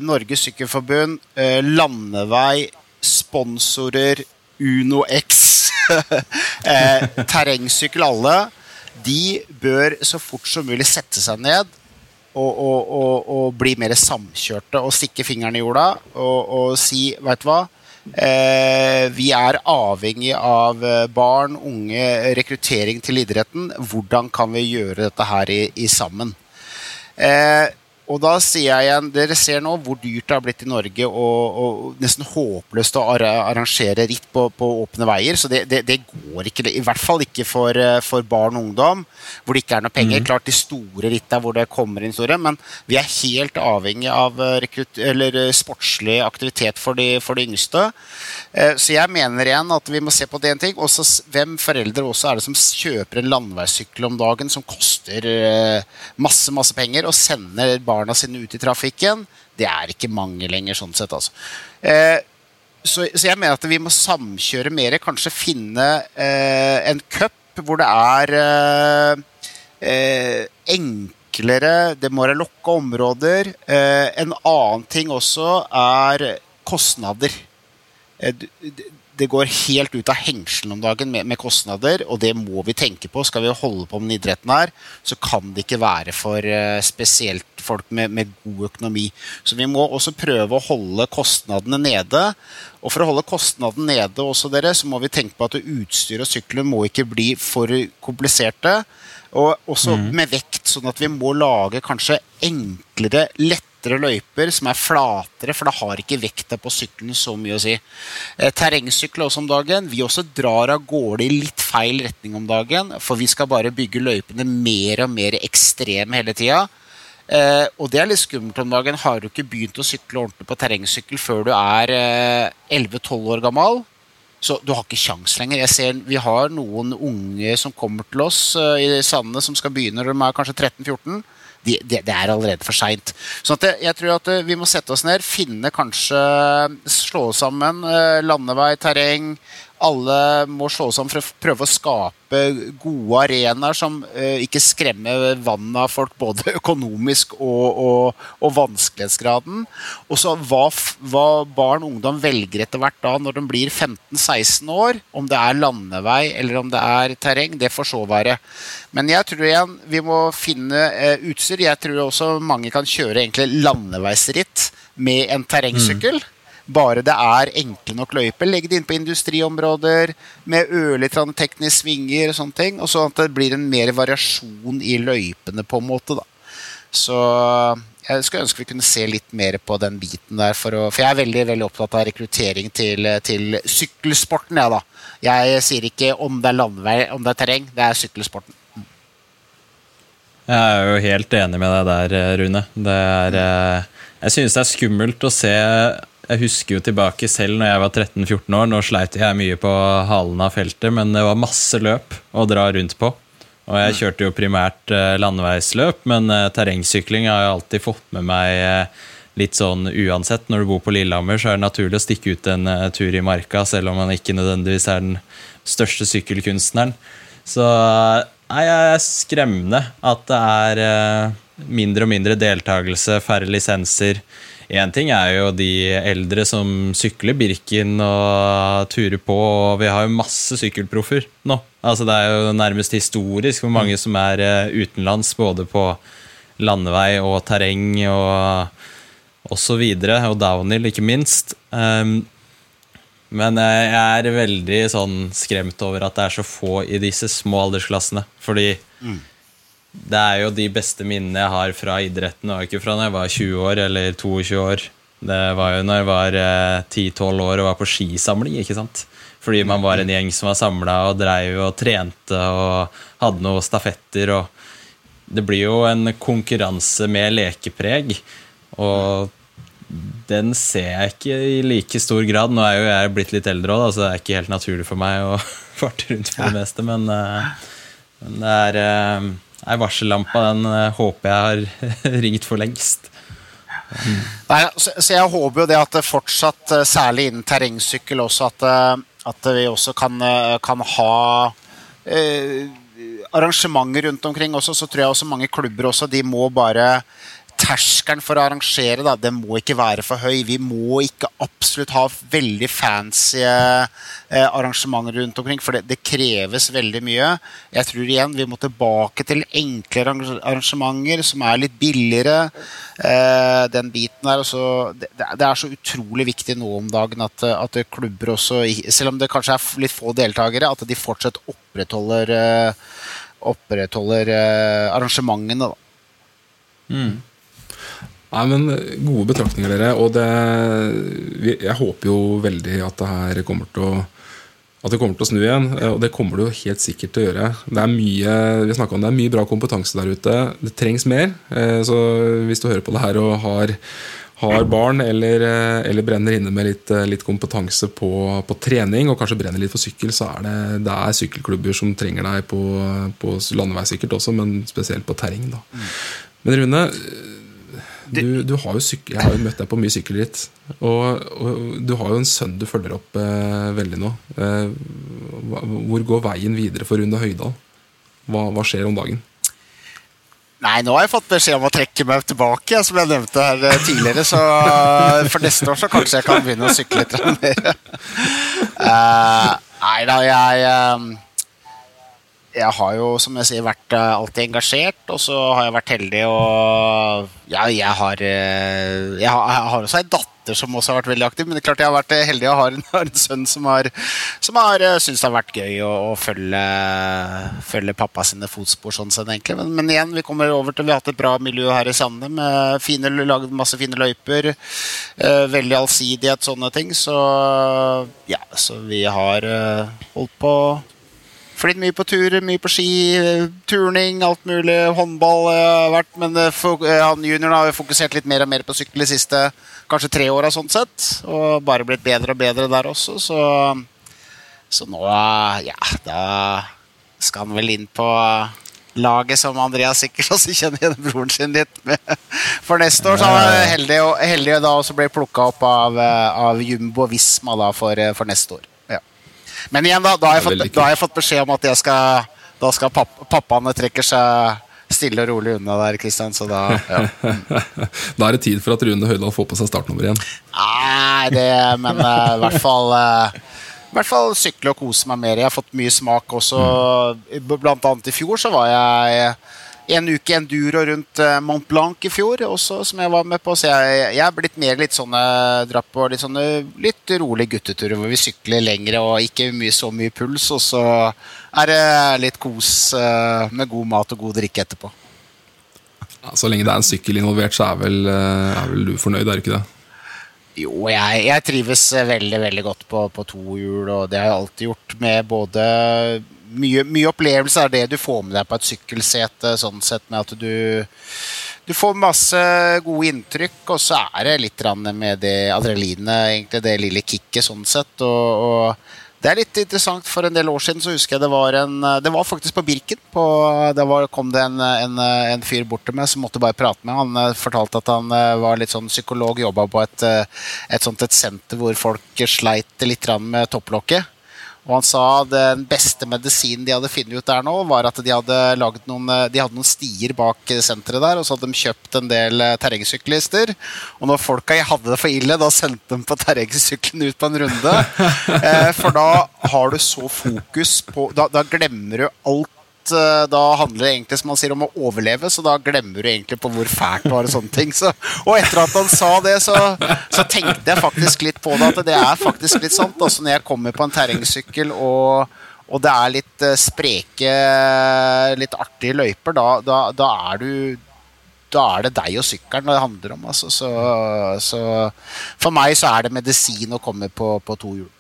Norges Sykkelforbund, landevei, sponsorer, Uno X, uh, [laughs] terrengsykkel, alle de bør så fort som mulig sette seg ned og, og, og, og bli mer samkjørte og stikke fingeren i jorda og, si Veit du hva? Eh, vi er avhengig av eh, barn, unge, rekruttering til idretten. Hvordan kan vi gjøre dette her i, i sammen? Eh, og da sier jeg igjen, Dere ser nå hvor dyrt det har blitt i Norge og, og nesten håpløst å arrangere ritt på, på åpne veier. Så det, det, det, går ikke. I hvert fall ikke for, eh, for, barn og ungdom, hvor det ikke er noe penger. Mm. Klart de store ritta hvor det kommer inn store, men vi er helt avhengig av eh, rekrutt, eller eh, sportslig aktivitet for de, for de, yngste. Så jeg mener igjen at vi må se på det en ting. Også, hvem foreldre også er det som kjøper en landeveissykkel om dagen som koster masse, masse penger, og sender barn barna sine ut i trafikken, det er ikke mange lenger. sånn sett altså. Eh, så, så, jeg mener at vi må samkjøre mer. Kanskje finne eh, en cup hvor det er eh, eh enklere Det må være lokka områder. Eh, en annen ting også er kostnader. Eh, det går helt ut av hengselen om dagen med, med, kostnader, og det må vi tenke på. Skal vi holde på med idretten her, så kan det ikke være for uh, spesielt folk med, med, god økonomi. Så vi må også prøve å holde kostnadene nede. Og for å holde kostnadene nede også, dere, så må vi tenke på at utstyr og sykler må ikke bli for kompliserte. Og også mm. med vekt, sånn at vi må lage kanskje enklere, lettere lettere løyper som er flatere, for da har ikke vekta på sykkelen så mye å si. Eh, terrengsykler også om dagen. Vi også drar av gårde i litt feil retning om dagen, for vi skal bare bygge løypene mer og mer ekstreme hele tida. Eh, og det er litt skummelt om dagen. Har du ikke begynt å sykle ordentlig på terrengsykkel før du er eh, 11-12 år gammel, så du har ikke kjangs lenger. Jeg ser, Vi har noen unge som kommer til oss uh, i Sandene som skal begynne når de er kanskje 13-14 de, de, det er allerede for seint. Så jeg tror at eh, vi må sette oss ned, finne kanskje Slå sammen eh, landevei, terreng, alle må slå sammen for å prøve å skape gode arenaer som uh, ikke skremmer vannet av folk, både [laughs] økonomisk og, og, og vanskelighetsgraden. Og så hva, hva, barn og ungdom velger etter hvert da når de blir 15-16 år, om det er landevei eller om det er terreng, det får så være. Men jeg tror igjen vi må finne uh, utstyr. Jeg tror også mange kan kjøre egentlig landeveisritt med en terrengsykkel. Mm. Bare det er enkle nok løyper. Legg det inn på industriområder med ørlite tekniske svinger og sånne ting. Og sånn at det blir en mer variasjon i løypene, på en måte. da. Så jeg skulle ønske vi kunne se litt mer på den biten der. For, å, for jeg er veldig veldig opptatt av rekruttering til, til sykkelsporten. Ja, da. Jeg sier ikke om det er landevei, om det er terreng. Det er sykkelsporten. Jeg er jo helt enig med deg der, Rune. Det er, eh, jeg synes det er skummelt å se jeg husker jo tilbake selv når jeg var 13-14 år. Nå sleit jeg mye på halen av feltet, men det var masse løp å dra rundt på. Og jeg kjørte jo primært eh, landeveisløp, men eh, terrengsykling har jeg alltid fått med meg eh, litt sånn uansett. Når du bor på Lillehammer, så er det naturlig å stikke ut en tur i marka, selv om man ikke nødvendigvis er den største sykkelkunstneren. Så nei, jeg er skremmende at det er mindre og mindre deltakelse, færre lisenser. Én ting er jo de eldre som sykler Birken og turer på, og vi har jo masse sykkelproffer nå. Altså Det er jo nærmest historisk hvor mange som er eh, utenlands, både på landevei og terreng og så videre, og downhill, ikke minst. Um, men jeg er veldig sånn skremt over at det er så få i disse små aldersklassene. Fordi mm det er jo de beste minnene jeg har fra idretten, og ikke fra da jeg var 20 år eller 22 år. Det var jo når jeg var 10-12 eh, år og var på skisamling. ikke sant? fordi man var en gjeng som var samla og dreiv og trente og hadde noen stafetter. og Det blir jo en konkurranse med lekepreg. Og den ser jeg ikke i like stor grad. Nå er jo jeg blitt litt eldre òg, så det er ikke helt naturlig for meg å [laughs] farte rundt for det meste. Men, uh, men det er uh, Nei, varsellampa den uh, håper jeg har [laughs] ringt for lengst. Nei, så, så, jeg håper jo det at det fortsatt, særlig innen terrengsykkel, også at, at vi også kan, kan ha arrangementer rundt omkring også, så tror jeg også mange klubber også, de må bare terskelen for å arrangere da, den må ikke være for høy. Vi må ikke absolutt ha veldig fancy eh, arrangementer rundt omkring, for det, det, kreves veldig mye. Jeg tror igjen vi må tilbake til enklere arrangementer som er litt billigere. Eh, den biten der. Også, det, det, er så utrolig viktig nå om dagen at, at klubber også, selv om det kanskje er litt få deltakere, at de fortsatt opprettholder, eh, opprettholder eh, arrangementene. da. Mm. Nei, men Gode betraktninger, dere. Og det, jeg håper jo veldig at det her kommer til å at det kommer til å snu igjen. Og det kommer det jo helt sikkert til å gjøre. Det er mye vi om det er mye bra kompetanse der ute. Det trengs mer. Eh, så hvis du hører på det her og har, har barn eller, eh, eller, brenner inne med litt, eh, litt kompetanse på, på, trening, og kanskje brenner litt for sykkel, så er det, det er sykkelklubber som trenger deg på, på landevei sikkert også, men spesielt på terreng. da. Men Rune, du, du har syk, jeg har jo møtt deg på mye sykkelritt. Og, og, du har jo en sønn du følger opp eh, veldig nå. Eh, hvor går veien videre for Rune Høydal? Hva, hva, skjer om dagen? Nei, nå har jeg fått beskjed om å trekke meg tilbake, som jeg nevnte her eh, tidligere. Så eh, for neste år så kanskje jeg kan begynne å sykle litt mer. Uh, [laughs] nei da, jeg uh, jeg har jo, som jeg sier, vært uh, alltid engasjert, og så har jeg vært heldig og Ja, jeg har, uh, jeg har, jeg har også ei datter som også har vært veldig aktiv, men det er klart jeg har vært eh, heldig og [laughs] har en, en sønn som har, har syntes det har vært gøy å, å følge, følge, pappa sine fotspor, sånn sett, egentlig. Men, men, igjen, vi kommer over til Vi har hatt et bra miljø her i Sande med fine, laget masse fine løyper. veldig allsidighet, sånne ting. Så ja, så vi har holdt på flydd mye på tur, mye på ski, turning, alt mulig. Håndball har uh, vært, men uh, han junioren har fokusert litt mer og mer på sykkel de siste kanskje tre åra, sånn sett. Og bare blitt bedre og bedre der også, så, så nå, ja, da skal han vel inn på laget som Andreas sikkert [laughs] også kjenner igjen broren sin litt med. [laughs] For neste år så er han heldig, heldig da også ble plukka opp av, av Jumbo Visma da for, for neste år. Men igjen, da, da, har fått, da, har jeg fått, beskjed om at jeg skal, da skal papp, pappaene trekker seg stille og rolig unna der, Kristian. Så da ja. [laughs] Da er det tid for at Rune Høydahl får på seg startnummer igjen. Nei, det Men uh, i hvert fall uh, i hvert fall sykle og kose meg mer. Jeg har fått mye smak også. Mm. Blant annet i fjor så var jeg en uke enduro rundt eh, Mont Blanc i fjor, også, som jeg var med på. Så jeg, jeg er blitt mer litt sånne dratt på litt sånne litt rolig gutteturer hvor vi sykler lengre og ikke mye, så mye puls. Og så er det litt kos med god mat og god drikke etterpå. Ja, så lenge det er en sykkel involvert, så er vel, eh, er vel du fornøyd, er du ikke det? Jo, jeg, jeg, trives veldig veldig godt på, på to hjul, og det har jeg alltid gjort med både mye, mye, opplevelse er det du får med deg på et sykkelsete, sånn sett med at du du får masse gode inntrykk, og så er det litt med det adrenalinet, egentlig det lille kicket, sånn sett. Og, og, det er litt interessant. For en del år siden så husker jeg det var en Det var faktisk på Birken. På, da var, kom det en, en, en, fyr bort til meg som måtte bare prate med. Han eh, fortalte at han eh, var litt sånn psykolog, jobba på et, eh, et, sånt et senter hvor folk sleit litt med topplokket. Og han sa den beste medisinen de hadde funnet ut der nå, var at de hadde, noen, de hadde noen stier bak senteret der, og så hadde de kjøpt en del eh, terrengsyklister. Og når folka hadde det for ille, da sendte de på terrengsykkelen ut på en runde. [laughs] Eh, for da har du så fokus på Da, da glemmer du alt uh, da handler det egentlig som han sier om å overleve, så da glemmer du egentlig på hvor fælt det var. Og sånne ting så, og etter at han sa det, så, så, tenkte jeg faktisk litt på det. At det er faktisk litt sant. Også når jeg kommer på en terrengsykkel og, og det er litt uh, spreke, litt artige løyper, da, da, da, er du da er det deg og sykkelen det handler om. Altså. Så, så, for meg så er det medisin å komme på, på to hjul.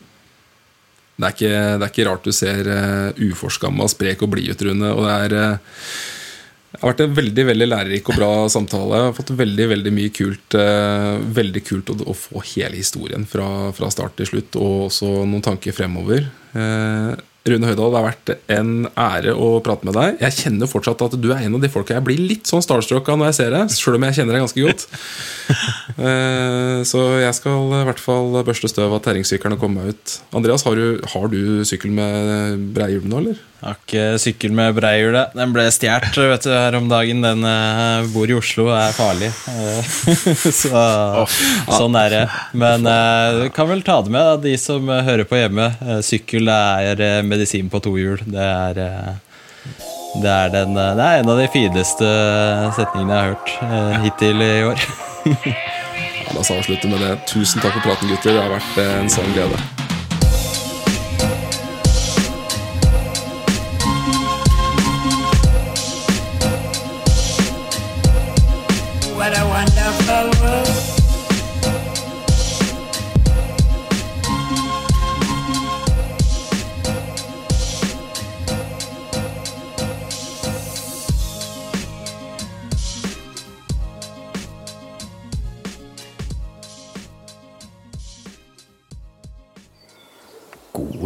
Det er, ikke, det er ikke rart du ser uh, uforskamma, sprek og blid ut, Rune. Og det er uh, det har vært en veldig veldig lærerik og bra samtale. Jeg har fått veldig veldig mye kult uh, Veldig kult å, å, få hele historien fra, fra, start til slutt, og også noen tanker fremover. Uh, Rune Høydahl, det har vært en ære å prate med deg. Jeg kjenner fortsatt at du er en av de folka jeg blir litt sånn starstruck av når jeg ser deg. Selv om jeg kjenner deg ganske godt. [laughs] Eh, så jeg skal i hvert fall børste støv av terrengsykkelen og komme meg ut. Andreas, har du, har du sykkel med breihjul nå, eller? Har ikke sykkel med breihjul. Den ble stjålet her om dagen. Den uh, bor i Oslo og er farlig. Uh, [laughs] så oh, sånn er det. Men uh, kan vel ta det med, da, de som hører på hjemme. sykkel er medisin på to hjul. Det er det er, den, det er, en av de fineste setningene jeg har hørt hittil i år. [laughs] La oss avslutte med det. Tusen takk for praten, gutter. Det har vært eh, en sann glede.